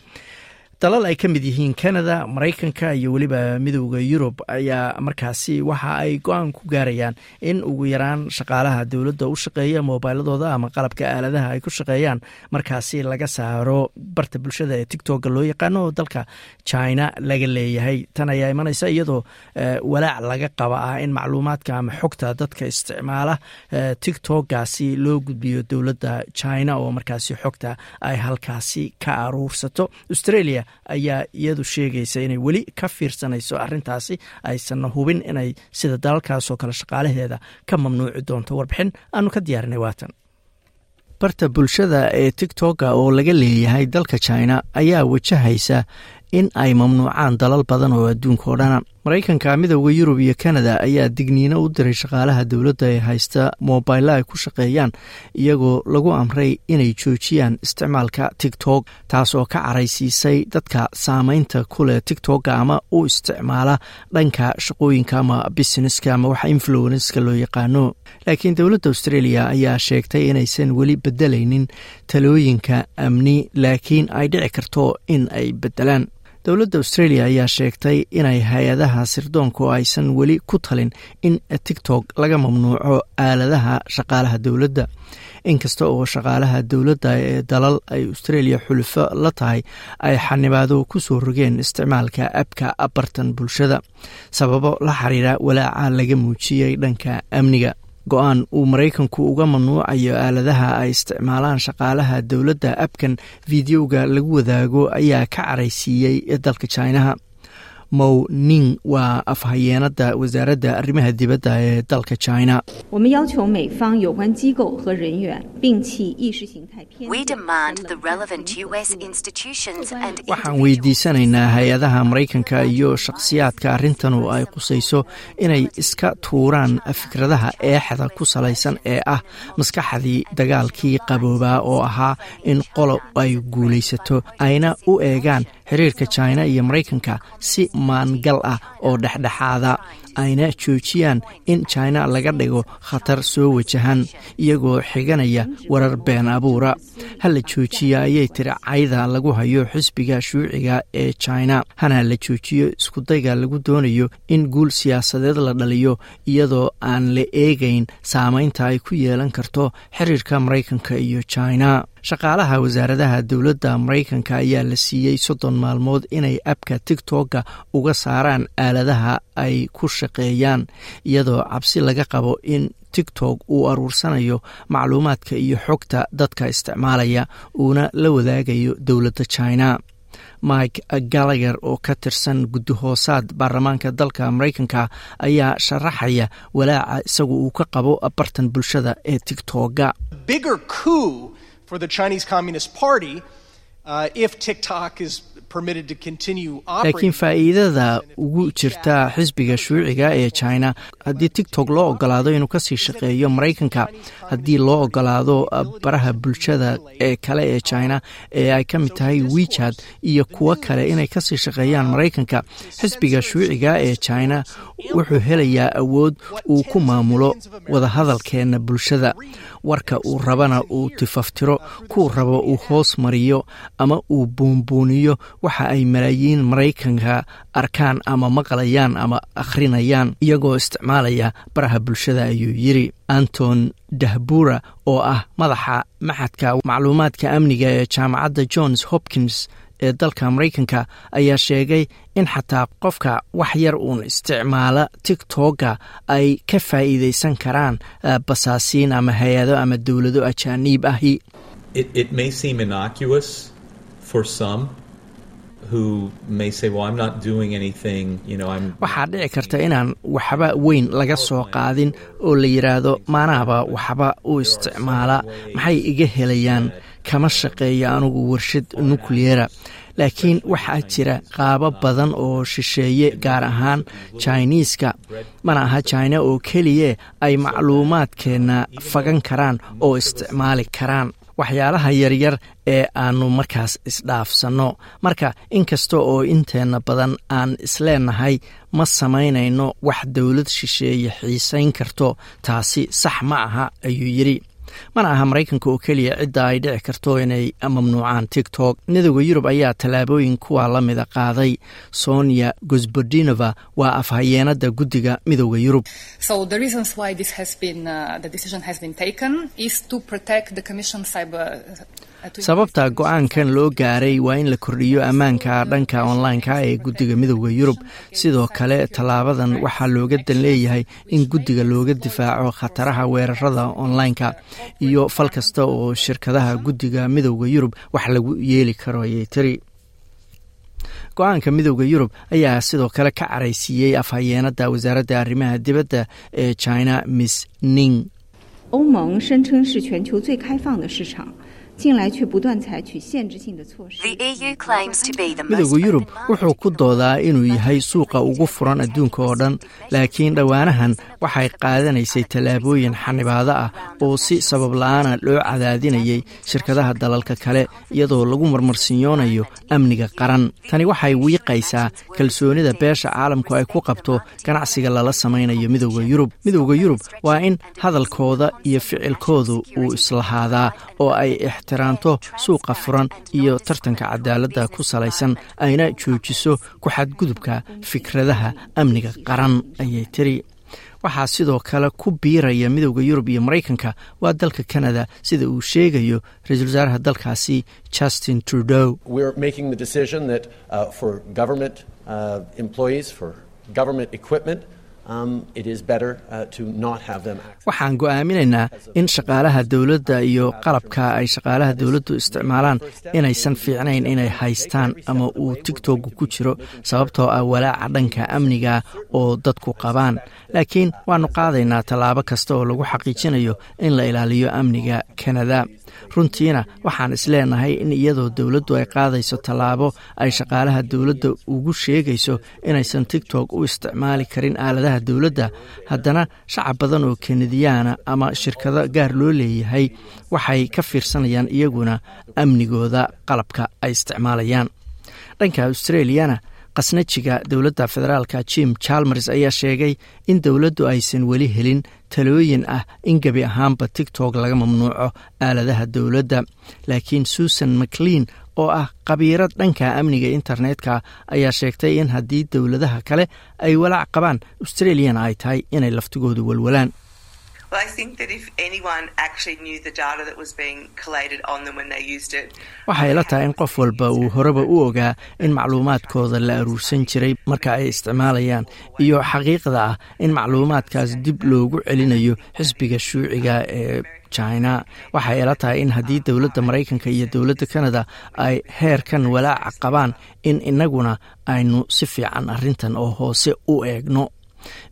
dalal ay ka mid yihiin canada maraykanka iyo weliba midowda yurub ayaa markaasi waxa ay go'aan ku gaarayaan in ugu yaraan shaqaalaha dowladda u shaqeeya moobiladooda ama qalabka aaladaha ay ku shaqeeyaan. Markaasi laga saaro barta bulshada ee tictoga loo yaqaano oo dalka china laga leeyahay. Tan ayaa imanaysa iyadoo walaac laga qaba ah in macluumaadka ama xogta dadka isticmaala tictogaasi loo gudbiyo dowladda china oo markaasi xogta ay halkaasi ka aruursato. Australia ayaa iyadu sheegaysa inay weli ka fiirsanayso arintaasi aysanna hubin inay sida dalalkaasoo kale shaqaalaheeda ka mamnuuci doonto warbixin. Aanu ka diyaarinay waatan. Barta bulshada ee tictoka oo laga leeyahay dalka china ayaa wajahaysa in ay mamnuucaan dalal badan oo adduunka oo dhana maraykanka midowda yurub iyo kanada ayaa digniino u diray shaqaalaha dowladda ee haysta moobilo ay ku shaqeeyaan iyagoo lagu amray inay joojiyaan isticmaalka tictok taasoo ka caraysiisay dadka saameynta kuleh tictoka ama u isticmaala dhanka shaqooyinka ama busineska ama waxa influenska loo yaqaano. Laakiin dowladda australia ayaa sheegtay inaysan weli bedelaynin talooyinka amni laakiin ay dhici karto in ay bedelaan dowladda australia ayaa sheegtay inay hay'adaha sirdoonku aysan weli ku talin in tictok laga mamnuuco aaladaha shaqaalaha dowladda. Inkasta oo shaqaalaha dowladda ee dalal ay australia xulufo la tahay ay xanibaado ku soo rogeen isticmaalka abka bartan bulshada. Sababo la xiriira walaaca laga muujiyey dhanka amniga go'aan uu maraykanku uga mamnuucayo aaladaha ay isticmaalaan shaqaalaha dowladda abkan fideoga lagu wadaago ayaa ka caraysiiyey dalka jinaha mow ning waa afhayeenada wasaaradda arrimaha dibadda ee dalka china. Waxaan weydiisanaynaa hay'adaha maraykanka iyo shakhsiyaadka arrintanu ay qusayso inay iska tuuraan fikradaha eexda ku salaysan ee ah maskaxdii dagaalkii qaboobaa oo ahaa in qolo ay guulaysato ayna u eegaan xiriirka china iyo maraykanka si maangal ah oo dhexdhexaada ayna joojiyaan in china laga dhigo khatar soo wajahan iyagoo xiganaya warar been abuura. Hala joojiya ayay tiri cayda lagu hayo xisbiga shuuciga ee china. Hana la joojiyo iskudayga lagu doonayo in guul siyaasadeed la dhaliyo iyadoo aan la eegayn saameynta ay ku yeelan karto xiriirka maraykanka iyo china shaqaalaha wasaaradaha dowladda maraykanka ayaa la siiyey soddon maalmood inay abka tictoka uga saaraan aaladaha ay ku shaqeeyaan iyadoo cabsi laga qabo in tictok uu aruursanayo macluumaadka iyo xogta dadka isticmaalaya uuna la wadaagayo dowladda china. Mike gallagher oo ka tirsan guddihoosaad baarlamaanka dalka maraykanka ayaa sharaxaya walaaca isagu uu ka qabo bartan bulshada ee tictoga for the Chinese Communist Party uh, TikTok laakiin faa'iidada ugu jirta xisbiga shuuciga ee china haddii tictok loo ogolaado inuu ka sii shaqeeyo maraykanka haddii loo ogolaado baraha bulshada ee kale ee china ee ay ka mid tahay wechat iyo kuwo kale inay ka sii shaqeeyaan maraykanka xisbiga shuuciga ee china wuxuu helayaa awood uu ku maamulo wadahadalkeena bulshada warka uu rabana uu tifaftiro kuu rabo uu hoos mariyo ama uu buunbuuniyo waxa ay malaayiin maraykanka arkaan ama maqlayaan ama akhrinayaan iyagoo isticmaalaya baraha bulshada ayuu yiri anton dahbura oo ah madaxa maxadka macluumaadka amniga ee jaamacadda johns hopkins ee dalka maraykanka ayaa sheegay in xataa qofka wax yar uun isticmaala tictoka ay ka faa'iidaysan karaan basaasiin ama hay'ado ama dowlado ajaaniib ahi. Waxaa dhici karta inaan waxba weyn laga soo qaadin oo la yidhaahdo maanaaba waxba u isticmaala maxay iga helayaan kama shaqeeya anugu warshad nukliyera laakiin waxaa jira qaabo badan oo shisheeye gaar ahaan jiniiska mana aha jina oo keliye ay macluumaadkeenna fagan karaan oo isticmaali karaan. Waxyaalaha yaryar ee aanu markaas isdhaafsanno. Marka inkasta oo inteenna badan aan isleenahay ma samaynayno wax dowlad shisheeye xiisayn karto. Taasi sax ma aha ayuu yidhi mana aha maraykanka oo keliya cidda ay dhici karto inay mamnuucaan tiktok. Midooda yurub ayaa tallaabooyin kuwa la mida qaaday. Sonia gosbodinova waa afhayeenada guddiga midooda yurub sababta go'aankan loo gaaray waa in la kordhiyo ammaanka dhanka online-ka ee guddiga midooda yurub. Sidoo kale tallaabadan waxaa looga dan leeyahay in guddiga looga difaaco khataraha weerarada online-ka. Iyo fal kasta oo shirkadaha guddiga midooda yurub wax lagu yeeli karo ayay tiri. Go'aanka midooda yurub ayaa sidoo kale ka caraysiiyey afhayeenada wasaaradda arrimaha dibadda ee china miss ning 欧盟声称是全球最开放的市场，近来却不断采取限制性的措施。 midooda yurub wuxuu ku doodaa inuu yahay suuqa ugu furan adduunka oo dhan laakiin dhowaanahan waxay qaadanaysay tallaabooyin xanibaado ah oo si sabab la-aana loo cadaadinayay shirkadaha dalalka kale iyadoo lagu marmarsinyoonayo amniga qaran tani waxay wiiqaysaa kalsoonida beesha caalamku ay ku qabto ganacsiga lala samaynayo midooda yurub midooda yurub waa in hadalkooda iyo ficilkoodu uu islahaadaa oo ay ixtiraamto suuqa furan iyo tartanka cadaaladda ku salaysan ayna joojiso ku xadgudubka fikradaha amniga qaran ayay tiri. Waxaa sidoo kale ku biiraya midooda yurub iyo maraykanka waa dalka canada sida uu sheegayo ra'iisul wasaaraha dalkaasi justin trudeau waxaan go'aaminaynaa in shaqaalaha dowladda iyo qalabka ay shaqaalaha dowladdu isticmaalaan inaysan fiicnayn inay haystaan ama uu tigtog ku jiro sababtoo ah walaaca dhanka amniga oo dadku qabaan. Laakiin waannu qaadaynaa tallaabo kasta oo lagu xaqiijinayo in la ilaaliyo amniga kanada. Runtiina waxaan isleenahay in iyadoo dowladdu ay qaadayso tallaabo ay shaqaalaha dowladda ugu sheegayso inaysan tigtok u isticmaali karin aaladaha dowladda. Haddana shacab badan oo kanadiyaana ama shirkado gaar loo leeyahay waxay ka fiirsanayaan iyaguna amnigooda qalabka ay isticmaalayaan. Dhanka australiyana khasnajiga dowladda federaalka jim chalmers ayaa sheegay in dowladdu aysan weli helin talooyin ah in gebi ahaanba tigtok laga mamnuuco aaladaha dowladda. Laakiin susan maclean oo ah khabiirad dhanka amniga internetka ayaa sheegtay in haddii dowladaha kale ay walaac qabaan australiyana ay tahay inay laftigoodu walwalaan waxay la tahay in qof walba uu horeba u ogaa in macluumaadkooda la aruursan jiray marka ay isticmaalayaan iyo xaqiiqda ah in macluumaadkaas dib loogu celinayo xisbiga shuuciga ee china. Waxay ila tahay in haddii dowladda maraykanka iyo dowladda canada ay heerkan walaaca qabaan in innaguna aynu si fiican arrintan oo hoose u eegno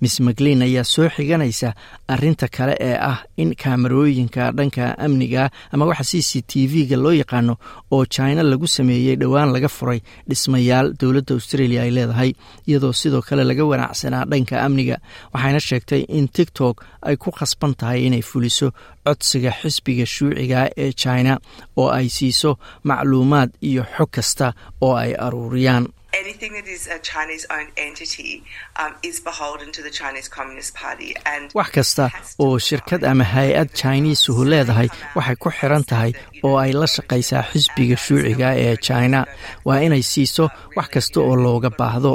miss maclean ayaa soo xiganaysa arinta kale ee ah in kaamarooyinka dhanka amniga ama waxa c c t v-ga loo yaqaano oo china lagu sameeyey dhowaan laga furay dhismayaal dowladda australia ay leedahay iyadoo sidoo kale laga wanaacsanaa dhanka amniga. Waxayna sheegtay in tiktok ay ku khasban tahay inay fuliso codsiga xisbiga shuuciga ee china oo ay siiso macluumaad iyo xog kasta oo ay aruuriyaan anything that is a Chinese owned entity um, is beholden to the Chinese Communist Party. And wax kasta oo shirkad ama hay'ad chiniisuhu leedahay waxay ku xiran tahay oo ay la shaqaysaa xisbiga shuuciga ee china. Waa inay siiso wax kasta oo looga baahdo.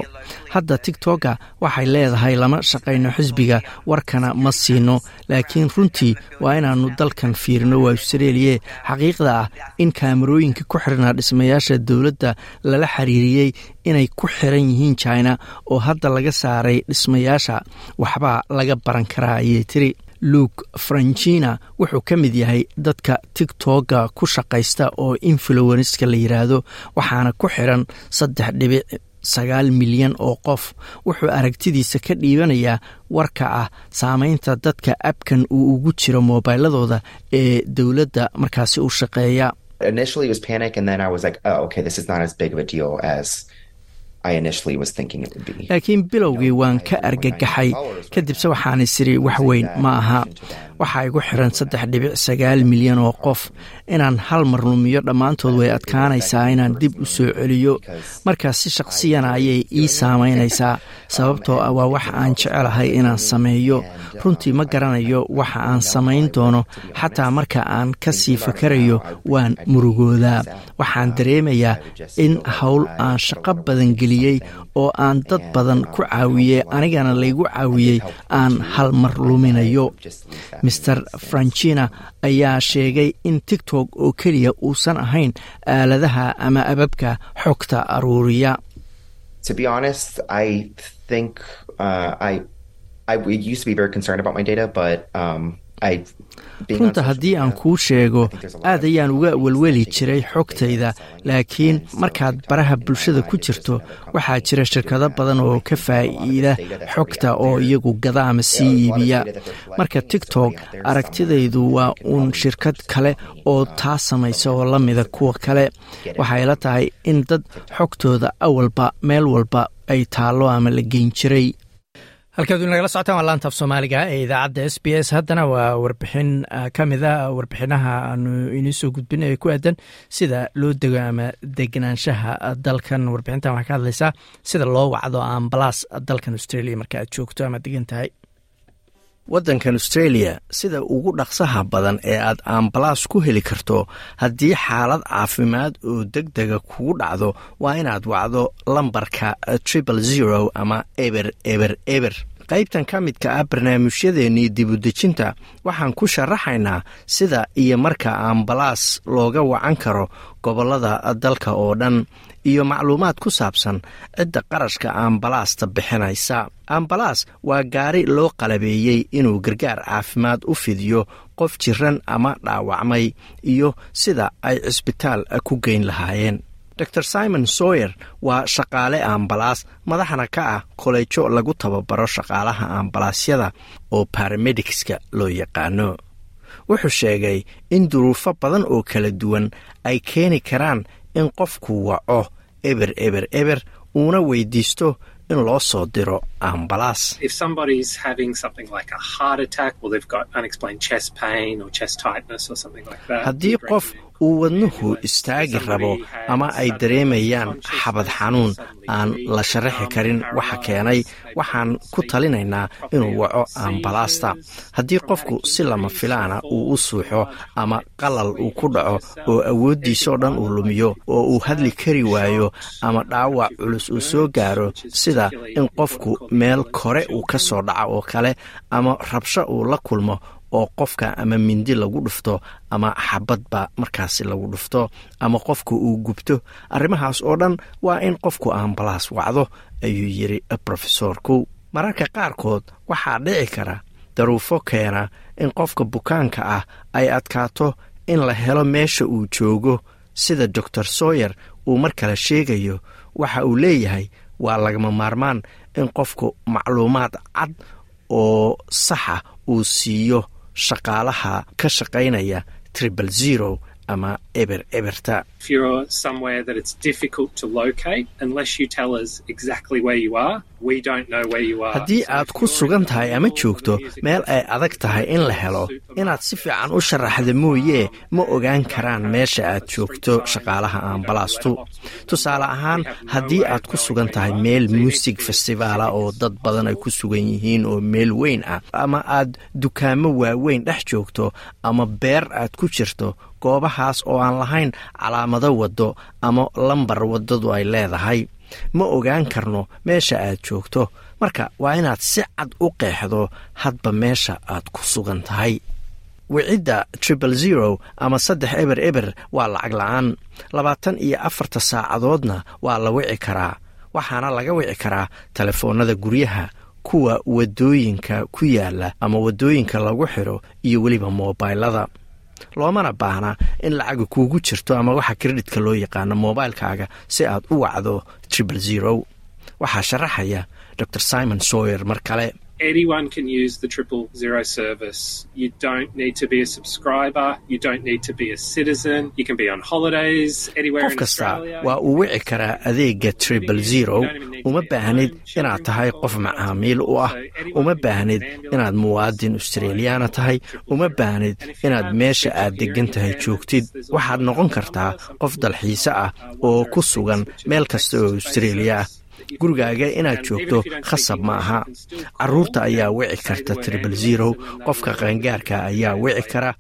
Hadda tigtoka waxay leedahay lama shaqayno xisbiga warkana ma siino. Laakiin runtii waa inaanu dalkan fiirino waa australia. Xaqiiqda ah in kaamarooyinka ku xirnaa dhismayaasha dowladda lala xiriiriyey inay ku xiran yihiin china oo hadda laga saaray dhismayaasha waxbaa laga baran karaa ayay tiri luke francina wuxuu ka mid yahay dadka tigtoga ku shaqaysta oo influenska la yiraahdo waxaana ku xiran saddex dhibic sagaal milyan oo qof. Wuxuu aragtidiisa ka dhiibanayaa warka ah saameynta dadka abkan uu ugu jiro moobiladooda ee dowladda markaasi u shaqeeya laakiin bilowgii waan ka argagaxay. kadibse waxaan isiri wax weyn ma aha. waxaa igu xiran saddex dhibic sagaal milyan oo qof. inaan hal mar lumiyo dhammaantood way adkaanaysaa. inaan dib u soo celiyo. markaas si shaqsiyana ayay ii saamaynaysaa. <laughs> Sababtoo ah waa wax aan jecelahay inaan sameeyo. Runtii ma garanayo waxa aan samayn doono xataa marka aan ka sii fakarayo waan murugoodaa. Waxaan dareemayaa in howl aan shaqo badan geliyey oo aan dad badan ku caawiyey anigana laygu caawiyey aan hal mar luminayo. Master franchina ayaa sheegay in tigtok oo keliya uusan ahayn aaladaha ama ababka xogta aruuriya Um, runta haddii aan kuu sheego aad ayaan uga welweli jiray xogtayda. laakiin markaad baraha bulshada ku jirto waxaa jira shirkado badan oo ka faa'iida xogta oo iyagu gada ama sii iibiya marka tigtok aragtidaydu waa uun shirkad kale oo taa samaysa oo la mida kuwa kale. waxay la tahay in dad xogtooda awalba meel walba ay taallo ama la geyn jiray halkaad nagala socotaan waa laantaaf soomaaliga ee idaacadda s b s. Haddana waa warbixin ka mida warbixinaha aanu inii soo gudbin ee ku aadan sida loo dego ama degenaanshaha dalkan. Warbixintan waxaa ka hadlaysaa sida loo wacdo ambalaas dalkan australia marka aad joogto ama degan tahay waddankan australia sida ugu dhaqsaha badan ee aad ambalaas ku heli karto haddii xaalad caafimaad oo deg dega kugu dhacdo waa inaad wacdo lambarka triple zero ama eber eber eber qaybtan ka midka ah barnaamijyadeennii dibudejinta waxaan ku sharaxaynaa sida iyo marka ambalaas looga wacan karo gobollada dalka oo dhan iyo macluumaad ku saabsan cidda qarashka ambalaasta bixinaysa. Ambalaas waa gaari loo qalabeeyey inuu gargaar caafimaad u fidiyo qof jiran ama dhaawacmay iyo sida ay cisbitaal ku geyn lahaayeen dor simon soyer waa shaqaale ambalaas madaxna ka ah koleejo lagu tababaro shaqaalaha ambalaasyada oo baramedicska loo yaqaano. Wuxuu sheegay in duruufo badan oo kala duwan ay keeni karaan in qofku waco eber eber eber uuna weydiisto in loo soo diro ambalaas haddii qof uu wadnuhu istaagi rabo ama ay dareemayaan xabad xanuun aan la sharaxi karin waxa keenay waxaan ku talinaynaa inuu waco ambalaasta haddii qofku si lama filaana uu u suuxo ama qalal uu ku dhaco oo awooddiisoo dhan uu lumiyo oo uu hadli kari waayo ama dhaawac culus uu soo gaaro sida in qofku meel kore uu ka soo dhaco oo kale ama rabsho uu la kulmo oo qofka ama mindi lagu dhufto ama xabadba markaasi lagu dhufto ama qofka uu gubto. Arrimahaas oo dhan waa in qofku ambalaas wacdo ayuu yidhi brofesorku mararka qaarkood waxaa dhici kara daruufo keena in qofka bukaanka ah ay adkaato in la helo meesha uu joogo sida doctor soyer uu mar kale sheegayo. Waxa uu leeyahay waa lagama maarmaan in qofku macluumaad cad oo saxa uu siiyo shaqaalaha ka shaqaynaya tribal zero ama eber eberta haddii aad ku sugan tahay ama joogto meel ay adag tahay in la helo. inaad si fiican u sharaxda mooyee ma ogaan karaan meesha aad joogto shaqaalaha ambalaastu tusaale ahaan haddii aad ku sugan tahay meel muusig festivaala oo dad badan ay ku sugan yihiin oo meel weyn ah ama aad dukaamo waaweyn dhex joogto ama beer aad ku jirto goobahaas oo aan lahayn calaamado waddo ama lambar waddadu ay leedahay. Ma ogaan karno meesha aad joogto. Marka waa inaad si cad u qeexdo hadba meesha aad ku sugan tahay. Wicidda tribal zero ama saddex eber eber waa lacag la'aan. Labaatan iyo afarta saacadoodna waa la wici karaa. Waxaana laga wici karaa telefoonnada guryaha kuwa waddooyinka ku yaalla ama waddooyinka lagu xidho iyo weliba moobaylada loomana baahna in lacaga kuugu jirto ama waxa kredhitka loo yaqaano moobaylkaaga si aad u wacdo tribal zero. Waxaa sharaxaya dor simon soyer mar kale anyone can use the triple zero service. You don't need to be a subscriber. You don't need to be a citizen. You can be on holidays anywhere qof in kasta waa uu wici karaa adeega triple zero. Uma baahnid inaad tahay qof macaamiil u ah. Uma baahnid inaad muwaadin australiyaana tahay. uma baahnid inaad meesha aad degan tahay joogtid. waxaad noqon kartaa qof dalxiise ah oo ku sugan meel kasta oo australia ah gurigaaga inaad joogto khasab ma aha carruurta ayaa wici karta triple zero qofka qaangaarka ayaa wici kara.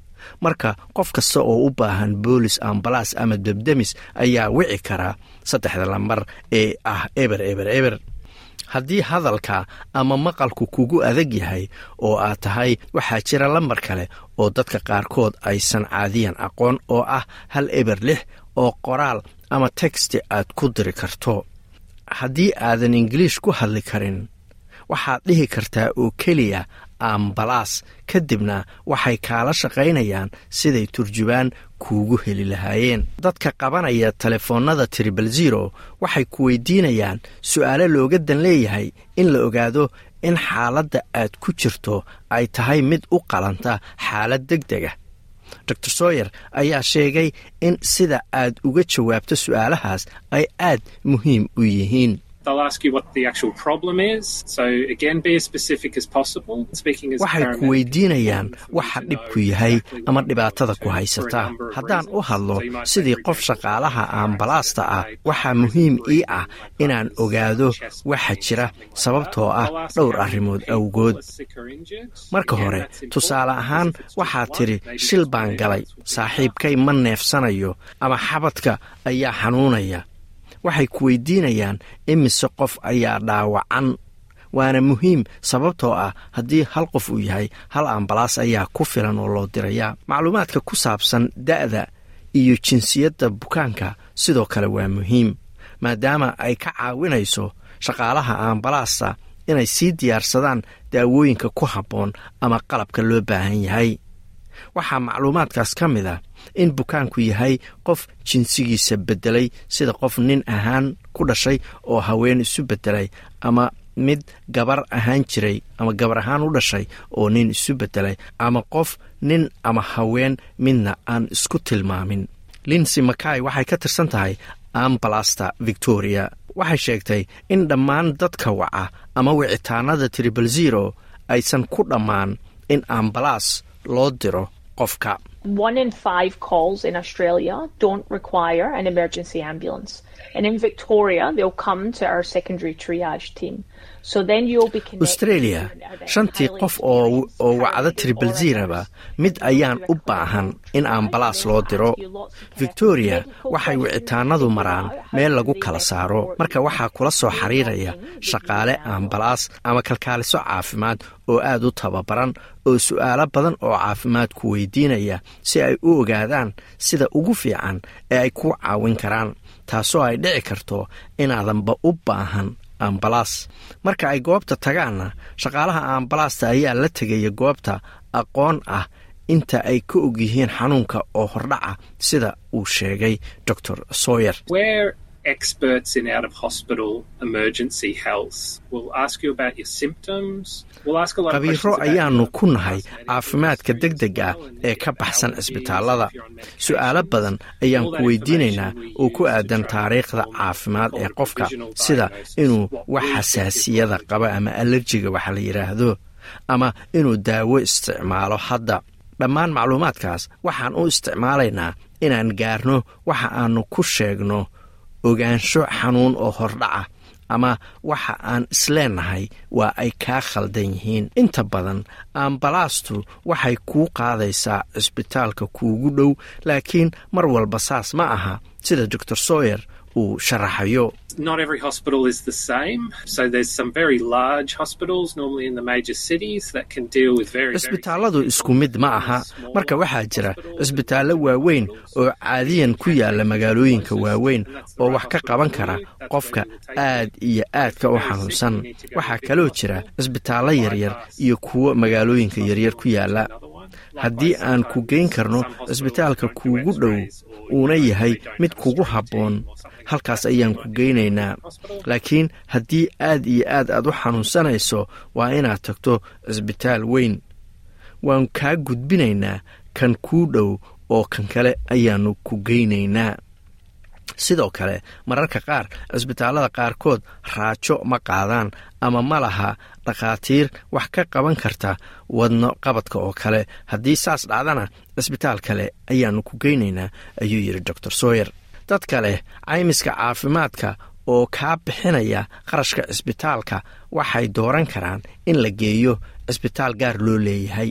Marka qof kasta oo u baahan boolis ambalaas ama debdemis ayaa wici kara. Saddexda lambar ee ah eber eber eber. Haddii hadalka ama maqalku kugu adag yahay oo aad tahay waxaa jira lambar kale oo dadka qaarkood aysan caadiyan aqoon oo ah hal eber lix oo qoraal ama texti aad ku diri karto haddii aadan ingiliish ku hadli karin waxaad dhihi kartaa oo keliya ambalaas kadibna waxay kaala shaqaynayaan siday turjubaan kuugu heli lahaayeen. Dadka qabanaya telefoonnada tribal zero waxay ku weydiinayaan su'aalo looga dan leeyahay in la ogaado in xaaladda aad ku jirto ay tahay mid u qalanta xaalad deg dega dor sooyer ayaa sheegay in sida aad uga jawaabto su'aalahaas ay aad muhiim u yihiin They'll ask you what the actual problem is. So again, be as specific as possible. Speaking as waxay ku weydiinayaan waxa to dhib know ku yahay ama dhibaatada ku doing for a haysata. number of haddaan u hadlo sidii qof shaqaalaha car ambalaasta ah waxaa muhiim ii ah inaan ogaado waxa jira sababtoo ah dhowr arrimood awgood. marka hore tusaale ahaan waxaad one, tidhi shil baan galay. saaxiibkay ma neefsanayo ama xabadka ayaa xanuunaya waxay ku weydiinayaan imise qof ayaa dhaawacan. Waana muhiim sababtoo ah haddii hal qof uu yahay hal ambalaas ayaa ku filan oo loo dirayaa macluumaadka ku saabsan da'da iyo jinsiyadda bukaanka sidoo kale waa muhiim maadaama ay ka caawinayso shaqaalaha ambalaasta inay sii diyaarsadaan daawooyinka ku habboon ama qalabka loo baahan yahay waxaa macluumaadkaas ka mid ah in bukaanku yahay qof jinsigiisa beddelay sida qof nin ahaan ku dhashay oo haween isu beddelay ama mid gabar ahaan jiray ama gabar ahaan u dhashay oo nin isu beddelay ama qof nin ama haween midna aan isku tilmaamin. Linsy mackay waxay ka tirsan tahay ambalasta victoria. Waxay sheegtay in dhammaan dadka waca ama wicitaanada tribal zero aysan ku dhammaan in ambalaas loo diro qofka One in five calls in Australia don't require an emergency ambulance. And in Victoria, they'll come to our secondary triage team. Australia. shantii qof oo experienced oo wacda paramedic tribal or a zeraba nurse. mid ayaan u baahan in ambalaas loo diro. victoria waxay wicitaanadu maraan meel lagu kala saaro. marka waxaa kula soo xiriiraya shaqaale ambalaas ama kalkaaliso caafimaad oo aad u tababaran oo su'aalo badan oo caafimaad ku weydiinaya si ay u ogaadaan sida ugu fiican ee ay ku caawin karaan taasoo ay dhici karto inaadanba u baahan ambalaas. Marka ay goobta tagaanna shaqaalaha ambalaasta ayaa la tegaya goobta aqoon ah. Inta ay ka og yihiin xanuunka oo hordhaca sida uu sheegay sawyer. We're experts in out of hospital emergency health. We'll ask you about your symptoms. We'll ask a lot of qabiiro your ku nahay caafimaadka history deg deg ah as well, and ee ka baxsan medication. su'aalo badan ayaan ku weydiinaynaa oo ku aadan taariikhda caafimaad ee qofka sida inuu wax xasaasiyada qaba ama alerjiga waxa la yidhaahdo ama inuu daawo isticmaalo hadda dhammaan macluumaadkaas waxaan u isticmaalaynaa inaan gaarno waxa aanu ku sheegno ogaansho xanuun oo hordhaca ama waxa aan isleenahay waa ay kaa khaldan yihiin. Inta badan ambalaastu waxay kuu qaadaysaa cisbitaalka kuugu dhow laakiin mar walba saas ma aha sida dor sawyer uu sharaxayo Not every hospital is the same. So there's some very large hospitals, normally in the major cities, that can deal with very, cisbitaalladu isku mid ma aha. marka waxaa jira cisbitaallo waaweyn oo caadiyan ku yaalla magaalooyinka waaweyn oo wax ka qaban kara qofka aad iyo aadka u xanuunsan. Waxaa kaloo jira cisbitaallo yaryar iyo kuwo magaalooyinka yaryar ku yaalla haddii aan ku geyn karno cisbitaalka kuugu dhow uuna yahay mid kugu habboon halkaas ayaan ku geynaynaa. Laakiin haddii aad iyo aad aad u xanuunsanayso waa inaad tagto cisbitaal weyn. Waan kaa gudbinaynaa kan kuu dhow oo kan kale ayaannu ku geynaynaa. Sidoo kale mararka qaar cisbitaallada qaarkood raajo ma qaadaan ama ma laha dhakhaatiir wax ka qaban karta wadno qabadka oo kale. Haddii saas dhacdana cisbitaal kale ayaannu ku geynaynaa ayuu yidhi doctor sooyer dadka leh caymiska caafimaadka oo kaa bixinaya qarashka cisbitaalka waxay dooran karaan in la geeyo cisbitaal gaar loo leeyahay.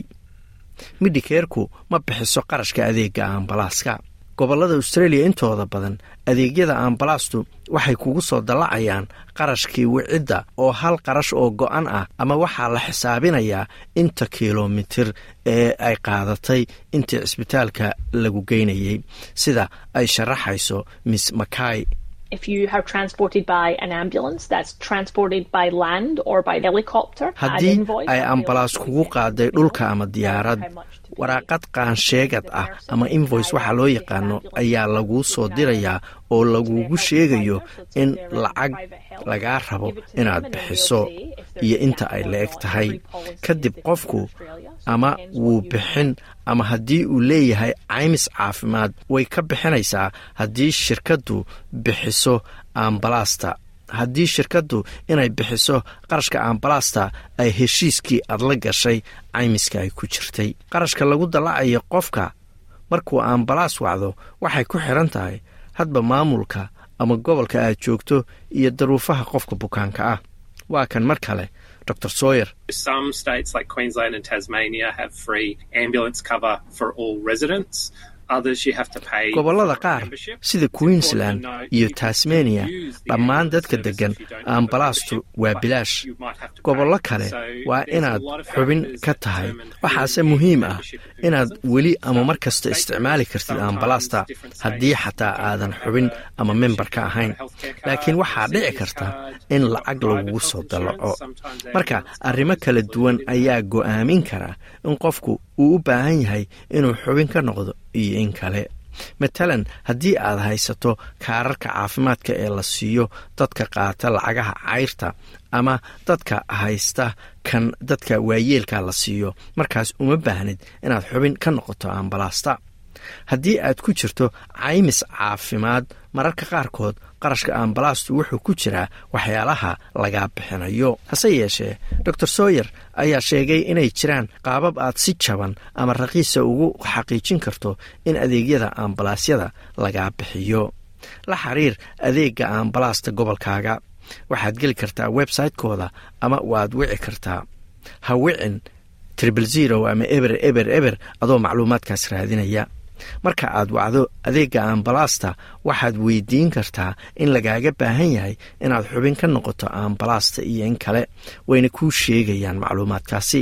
Midhikeerku ma bixiso qarashka adeega ambalaaska gobollada australia intooda badan adeegyada ambalaastu waxay kugu soo dallacayaan qarashkii wicidda oo hal qarash oo go'an ah ama waxaa la xisaabinayaa inta kilomitir ee ay qaadatay intii cisbitaalka lagu geynayay. Sida ay sharaxayso miss makay If you have transported by an ambulance that's transported by land or by helicopter, haddii ay ambalaas kugu qaaday dhulka ama diyaarad waraaqad qaansheegad ah ama invoice waxaa loo yaqaano ayaa laguu soo dirayaa oo lagugu sheegayo in lacag lagaa rabo inaad bixiso iyo inta ay la eg tahay. Kadib qofku ama wuu bixin ama haddii uu leeyahay caymis caafimaad way ka bixinaysaa haddii shirkaddu bixiso ambalaasta haddii shirkaddu inay bixiso qarashka ambalaasta ay heshiiskii aad la gashay caymiska ay ku jirtay. Qarashka lagu dallacayo qofka markuu ambalaas wacdo waxay ku xidhan tahay hadba maamulka ama gobolka aad joogto iyo daruufaha qofka bukaanka ah. Waa kan mar kale dr sawyer Some states like Queensland and Tasmania have free ambulance cover for all residents. Gobollada qaar sida queensland iyo tasmania dhammaan dadka deggan ambalaastu waa bilaash. gobollo kale waa inaad xubin ka tahay. waxaase muhiim ah inaad weli ama mar kasta isticmaali kartid ambalaasta haddii xataa aadan xubin ama member ka ahayn. laakiin waxaa dhici karta in lacag lagugu soo dallaco marka arrimo kala duwan ayaa go'aamin kara in qofku uu u baahan yahay inuu xubin ka noqdo iyo in kale. Matalan haddii aad haysato kaararka caafimaadka ee la siiyo dadka qaata lacagaha cayrta ama dadka haysta kan dadka waayeelka la siiyo markaas uma baahnid inaad xubin ka noqoto ambalaasta haddii aad ku jirto caymis caafimaad mararka qaarkood qarashka ambalaastu wuxuu ku jiraa waxyaalaha lagaa bixinayo. Hase yeeshee dor sawyer ayaa sheegay inay jiraan qaabab aad si jaban ama raqiisa ugu xaqiijin karto in adeegyada ambalaasyada lagaa bixiyo. La xiriir adeega ambalaasta gobolkaaga. Waxaad geli kartaa website-kooda ama waad wici kartaa. Ha wicin tribl zero ama eber eber eber adoo macluumaadkaas raadinaya marka aad wacdo adeega ambalaasta waxaad weydiin kartaa in lagaaga baahan yahay inaad xubin ka noqoto ambalaasta iyo in kale wayna kuu sheegayaan macluumaadkaasi.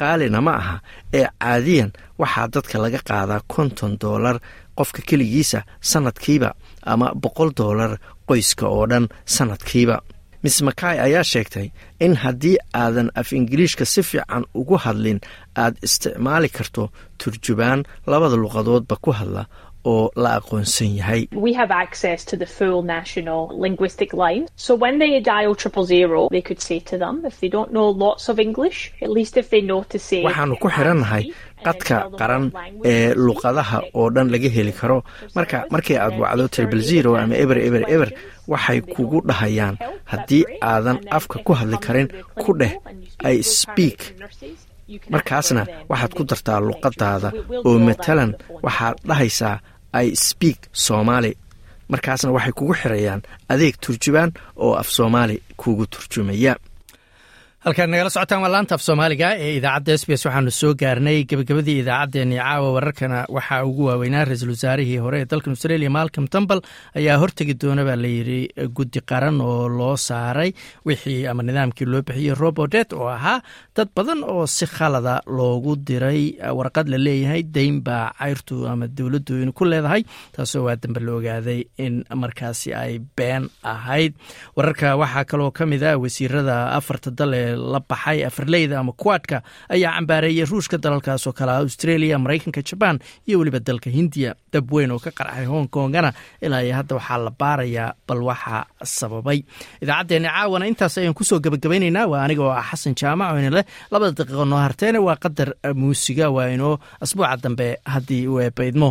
Qaalina ma aha ee caadiyan waxaa dadka laga qaadaa konton doolar qofka keligiisa sanadkiiba ama boqol doolar qoyska oo dhan sanadkiiba miss makay ayaa sheegtay in haddii aadan af ingiliishka si fiican ugu hadlin aad isticmaali karto turjubaan labada luqadoodba ku hadla oo la aqoonsan yahay We have access to the full national linguistic line. So when they dial triple zero, they could say to them, if they don't know lots of English, at least if they know to say. waxaannu ku xirannahay qadka qaran ee luqadaha oo dhan laga heli karo. Marka markii aad wacdo tribl zero ama eber eber eber waxay kugu dhahayaan. Haddii aadan afka ku hadli karin ku dheh i speak. Markaasna waxaad ku dartaa luqadaada oo matalan. Waxaad dhahaysaa i speak soomaali markaasna waxay kugu xirayaan adeeg turjubaan oo af soomaali kugu turjumaya halkaad nagala socotaan waa laanta af soomaaliga ee idaacadda s b s. Waxaanu soo gaarnay gebagabadii idaacaddeenii caawa wararkana waxaa ugu waaweynaa ra'iisul wasaarihii hore ee dalkan australia malcom tambal ayaa hortegi doona baa layidhi guddi qaran oo loo saaray wixii ama nidaamkii loo bixiyey robodet oo ahaa dad badan oo si khalada loogu diray warqad la leeyahay dayn baa cayrtu ama dowladdu inu ku leedahay taasoo waa dambe la ogaaday in markaasi ay been ahayd. Wararka waxaa kaloo ka mid ah wasiirada afarta dal ee la baxay afarleyda ama kuwaadka ayaa cambaareeyey ruushka dalalkaas oo kale ah australia maraykanka jabaan iyo weliba dalka hindiya. Dab weyn oo ka qarxay hong kongana ilaa iyo hadda waxaa la baarayaa bal waxa sababay. Idaacaddeenni caawana intaas ayaan ku soo gebagabaynaynaa waa aniga oo ah xasan jaamac oo ina leh labada daqiiqo noo harteene. Waa qadar muusiga waa inoo asbuuca dambe haddii uu eebaydmo